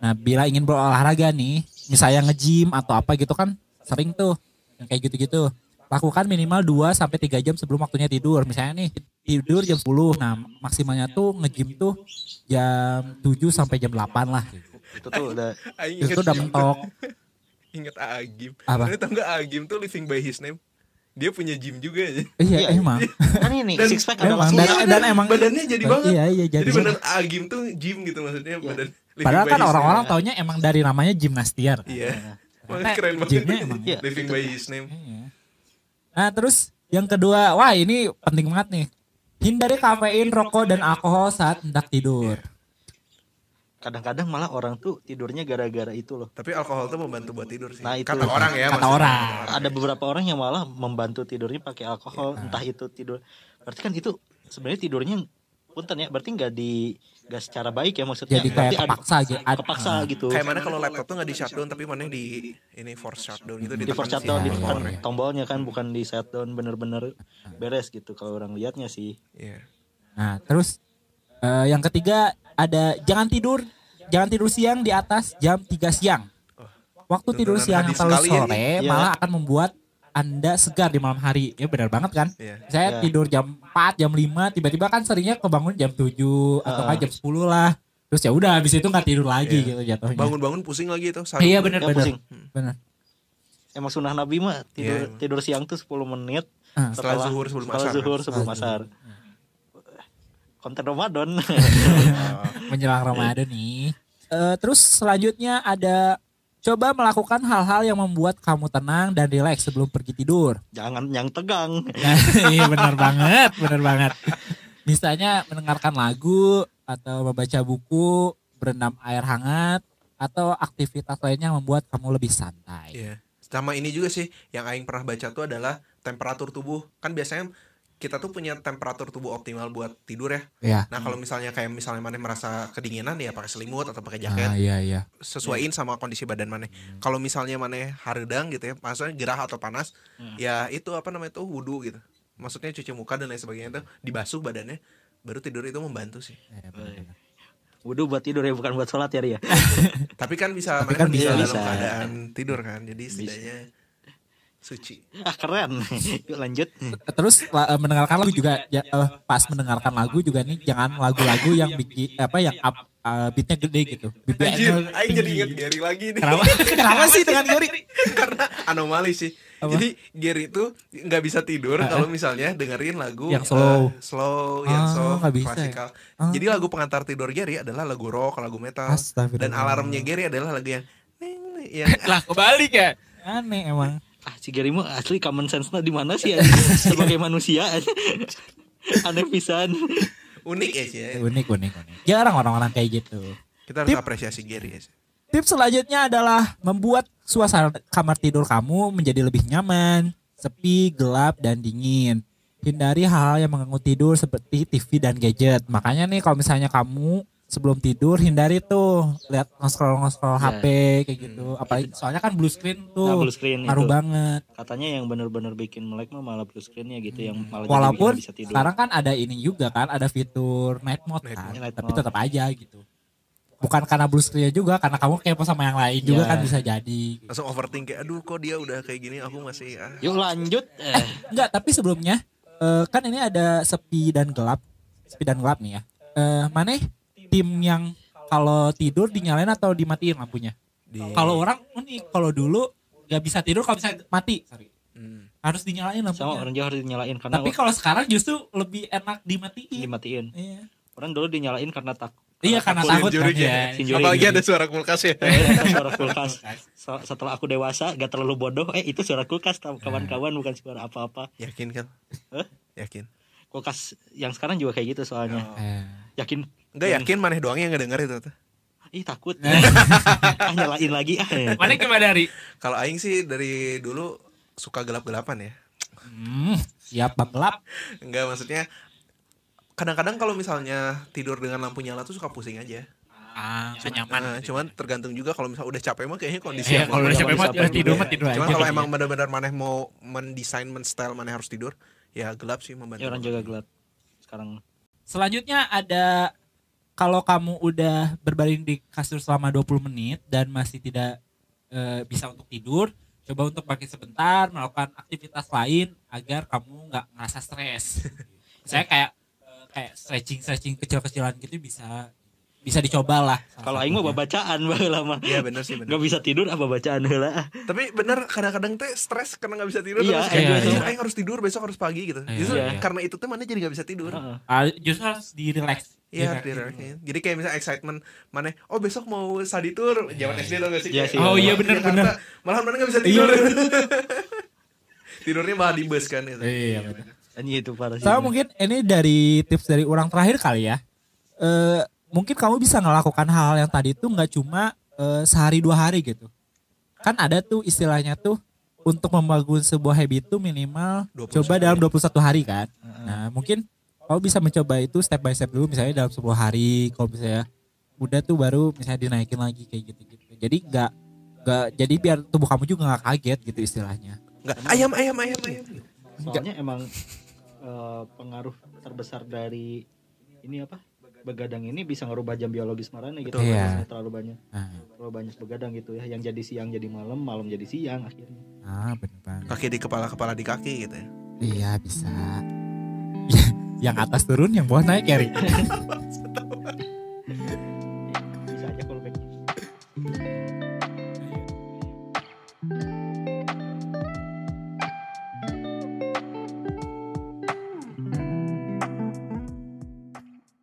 Nah bila ingin berolahraga nih, misalnya nge-gym atau apa gitu kan sering tuh yang kayak gitu-gitu. Lakukan minimal 2 sampai 3 jam sebelum waktunya tidur. Misalnya nih tidur jam 10. Nah, maksimalnya tuh nge-gym tuh jam 7 sampai jam 8 lah. Itu tuh udah Itu udah mentok. Ingat Agim. Apa? Lu tau gak Agim tuh living by his name? Dia punya gym juga aja. Iya, emang. kan ini Dan- six pack ada Emang, langsung. dan, dan emang badannya jadi banget. Iya, iya Jadi jadi. bener Agim tuh gym gitu maksudnya badan. living Padahal kan orang-orang taunya emang dari namanya gimnastiar. Iya. Makanya keren banget. gymnya emang. Iya. living by his name. Iya. Nah terus yang kedua, wah ini penting banget nih. Hindari kafein, rokok, dan alkohol saat hendak tidur. Kadang-kadang malah orang tuh tidurnya gara-gara itu loh. Tapi alkohol tuh membantu buat tidur sih. Nah, itu. Kata orang ya. Kata orang. Ada beberapa orang yang malah membantu tidurnya pakai alkohol, entah itu tidur. Berarti kan itu sebenarnya tidurnya punten ya, berarti nggak di nggak secara baik ya maksudnya. Jadi kayak Berarti ada- kepaksa gitu. Kepaksa ah. gitu. Kayak mana kalau laptop tuh nggak di shutdown tapi mana di ini force shutdown gitu di ditekan force shutdown ditekan powernya. tombolnya kan bukan di shutdown bener-bener beres gitu kalau orang lihatnya sih Iya. Nah terus eh, yang ketiga ada jangan tidur, jangan tidur siang di atas jam 3 siang. Waktu tidur siang yang hadis terlalu sekali ya, sore Iya. malah akan membuat anda segar di malam hari. Ya benar banget kan? Iya. Saya Iya. tidur jam 4, jam 5, tiba-tiba kan seringnya kebangun jam 7 atau kan Heeh. jam 10 lah. Terus ya udah habis itu nggak tidur lagi Iya. gitu jatuhnya. Bangun-bangun pusing lagi itu. Iya benar ya benar. pusing Benar. emang sunnah nabi mah tidur Iya. tidur siang tuh 10 menit Ah. Setelah zuhur sebelum setelah asar. zuhur sebelum Setelah asar konten Ramadan menjelang Ramadan nih. Eh, terus selanjutnya ada coba melakukan hal-hal yang membuat kamu tenang dan rileks sebelum pergi tidur. jangan yang tegang Nah, iya benar banget, benar banget. Misalnya mendengarkan lagu atau membaca buku, berendam air hangat atau aktivitas lainnya yang membuat kamu lebih santai. Iya. Sama ini juga sih yang aing pernah baca tuh adalah temperatur tubuh. Kan biasanya kita tuh punya temperatur tubuh optimal buat tidur ya. Ya. Nah, kalau misalnya kayak misalnya mana merasa kedinginan ya pakai selimut atau pakai jaket. Ah, iya iya. sesuaiin sama kondisi badan mana. Kalau misalnya mana haredang gitu ya, maksudnya gerah atau panas, ya itu apa namanya tuh wudhu gitu. Maksudnya cuci muka dan lain sebagainya tuh dibasuh badannya, baru tidur itu membantu sih. Iya, benar-benar. Wudhu buat tidur ya bukan buat sholat ya Ria Tapi kan bisa Tapi mana kan kan bisa bisa. dalam keadaan tidur kan, jadi setidaknya suci. ah keren yuk lanjut Terus la- eh, mendengarkan lagu juga ya, eh, pas mendengarkan lagu juga nih jangan lagu-lagu yang bikin apa yang up eh, beatnya gede gitu. Beatnya Anjir, aing jadi inget Gary lagi nih. Kenapa? Kenapa sih dengan Gary? Karena anomali sih. Apa? Jadi Gary itu nggak bisa tidur kalau misalnya dengerin lagu Yang slow. eh, slow, yang Ah, soft, nggak bisa ya? klasikal. Ah. Jadi lagu pengantar tidur Gary adalah lagu rock, lagu metal. Dan alarmnya Gary adalah lagu yang yang Lah kebalik ya. Aneh emang. Ah si Gary mah asli common sense di mana sih ya? sebagai manusia aneh pisan unik ya sih. ya. Unik unik unik. Jarang orang-orang kayak gitu. Kita harus Tip. apresiasi Gary ya. sih. Tips selanjutnya adalah membuat suasana kamar tidur kamu menjadi lebih nyaman, sepi, gelap, dan dingin. Hindari hal-hal yang mengganggu tidur seperti TV dan gadget. Makanya nih kalau misalnya kamu sebelum tidur hindari tuh lihat nge-scroll nge-scroll Ya. HP kayak gitu. Apalagi soalnya kan blue screen tuh Nah, blue screen ngaruh itu. banget. Katanya yang bener-bener bikin melek mah malah blue screennya gitu yang malah jadi Walaupun bisa tidur. sekarang kan ada ini juga kan, ada fitur night mode Night kan, mode. Night tapi mode. tetap aja gitu. Bukan karena blue screen juga, karena kamu kepo sama yang lain juga Ya. kan bisa jadi. langsung overthink kayak aduh kok dia udah kayak gini aku masih ah. Yuk lanjut. Eh, Enggak, tapi sebelumnya eh, kan ini ada sepi dan gelap, sepi dan gelap nih ya. Eh, mana tim yang kalau tidur dinyalain atau dimatiin lampunya? di Kalau orang unik, kalau dulu nggak bisa tidur kalau bisa mati, sorry. Hmm. Harus dinyalain sama lampunya. orang Jawa harus dinyalain karena Tapi kalau sekarang justru lebih enak dimatiin. dimatiin. Iya. Orang dulu dinyalain karena takut. Iya karena takut kan Sinjuring ya. Sinjuring. apalagi ada suara kulkas ya suara kulkas. So- Setelah aku dewasa, gak terlalu bodoh. Eh itu suara kulkas, tahu kawan-kawan bukan suara apa-apa. yakin kan Hah? yakin Kulkas yang sekarang juga kayak gitu soalnya. Eh, Yakin? Enggak yakin maneh doang yang ngedenger itu tuh. Ih takut. ah nyalain lagi ah. Mana gimana dari? Kalau aing sih dari dulu suka gelap-gelapan ya. hmm, siap bang gelap. Enggak maksudnya kadang-kadang kalau misalnya tidur dengan lampu nyala tuh suka pusing aja. Ah, nggak nyaman. Nah, cuman tergantung juga kalau misalnya udah capek mah kayaknya kondisi Iya, yang kalau udah capek mah tidur juga. mah tidur aja. Cuman kalau gitu emang ya. benar-benar maneh mau mendesain, men-style maneh harus tidur, ya gelap sih membantu. Ya orang jaga gelap sekarang. Selanjutnya ada kalau kamu udah berbaring di kasur selama 20 menit dan masih tidak eh, bisa untuk tidur, coba untuk pakai sebentar melakukan aktivitas lain agar kamu nggak ngerasa stres. Saya kayak eh, kayak stretching stretching kecil-kecilan gitu bisa bisa dicoba lah. Kalau aing mah satunya. babacaan baheula lama. Iya bener sih bener. Gak bisa tidur apa bacaan heula. Tapi bener kadang-kadang teh stres karena nggak bisa tidur Iya, terus kayak iya, "Anjir, iya. aing harus tidur besok harus pagi gitu. Iya, Justru iya. karena itu tuh mana jadi nggak bisa tidur. Heeh. Ah, justru harus di relax. Iya, Di- di- Jadi kayak misalnya excitement mana oh besok mau study tour zaman SD tau gak sih? Iya Kayak, sih. Oh, iya, Jakarta, bener. Malah mana gak bisa Iya, tidur. bener. Tidurnya malah di bus kan gitu. Iya, benar. Anjing itu parah sih. Sama mungkin ini dari tips dari orang terakhir kali ya. Eh mungkin kamu bisa melakukan hal yang tadi tuh nggak cuma eh, sehari dua hari gitu. Kan ada tuh istilahnya tuh untuk membangun sebuah habit tuh minimal 21 coba dalam 21 hari kan. Nah mungkin kamu bisa mencoba itu step by step dulu misalnya dalam 10 hari kalau misalnya udah tuh baru misalnya dinaikin lagi kayak gitu-gitu. Jadi nggak nggak jadi biar tubuh kamu juga nggak kaget gitu istilahnya. Enggak, ayam ayam ayam ayam. Soalnya emang eh, pengaruh terbesar dari ini apa? Begadang ini bisa ngerubah jam biologis marane gitu. Iya. Terlalu banyak Nah, terlalu banyak begadang gitu ya. Yang jadi siang jadi malam, malam jadi siang akhirnya. ah banget. Kaki di kepala kepala di kaki gitu ya. Iya bisa. Yang atas turun, yang bawah naik ya Ri.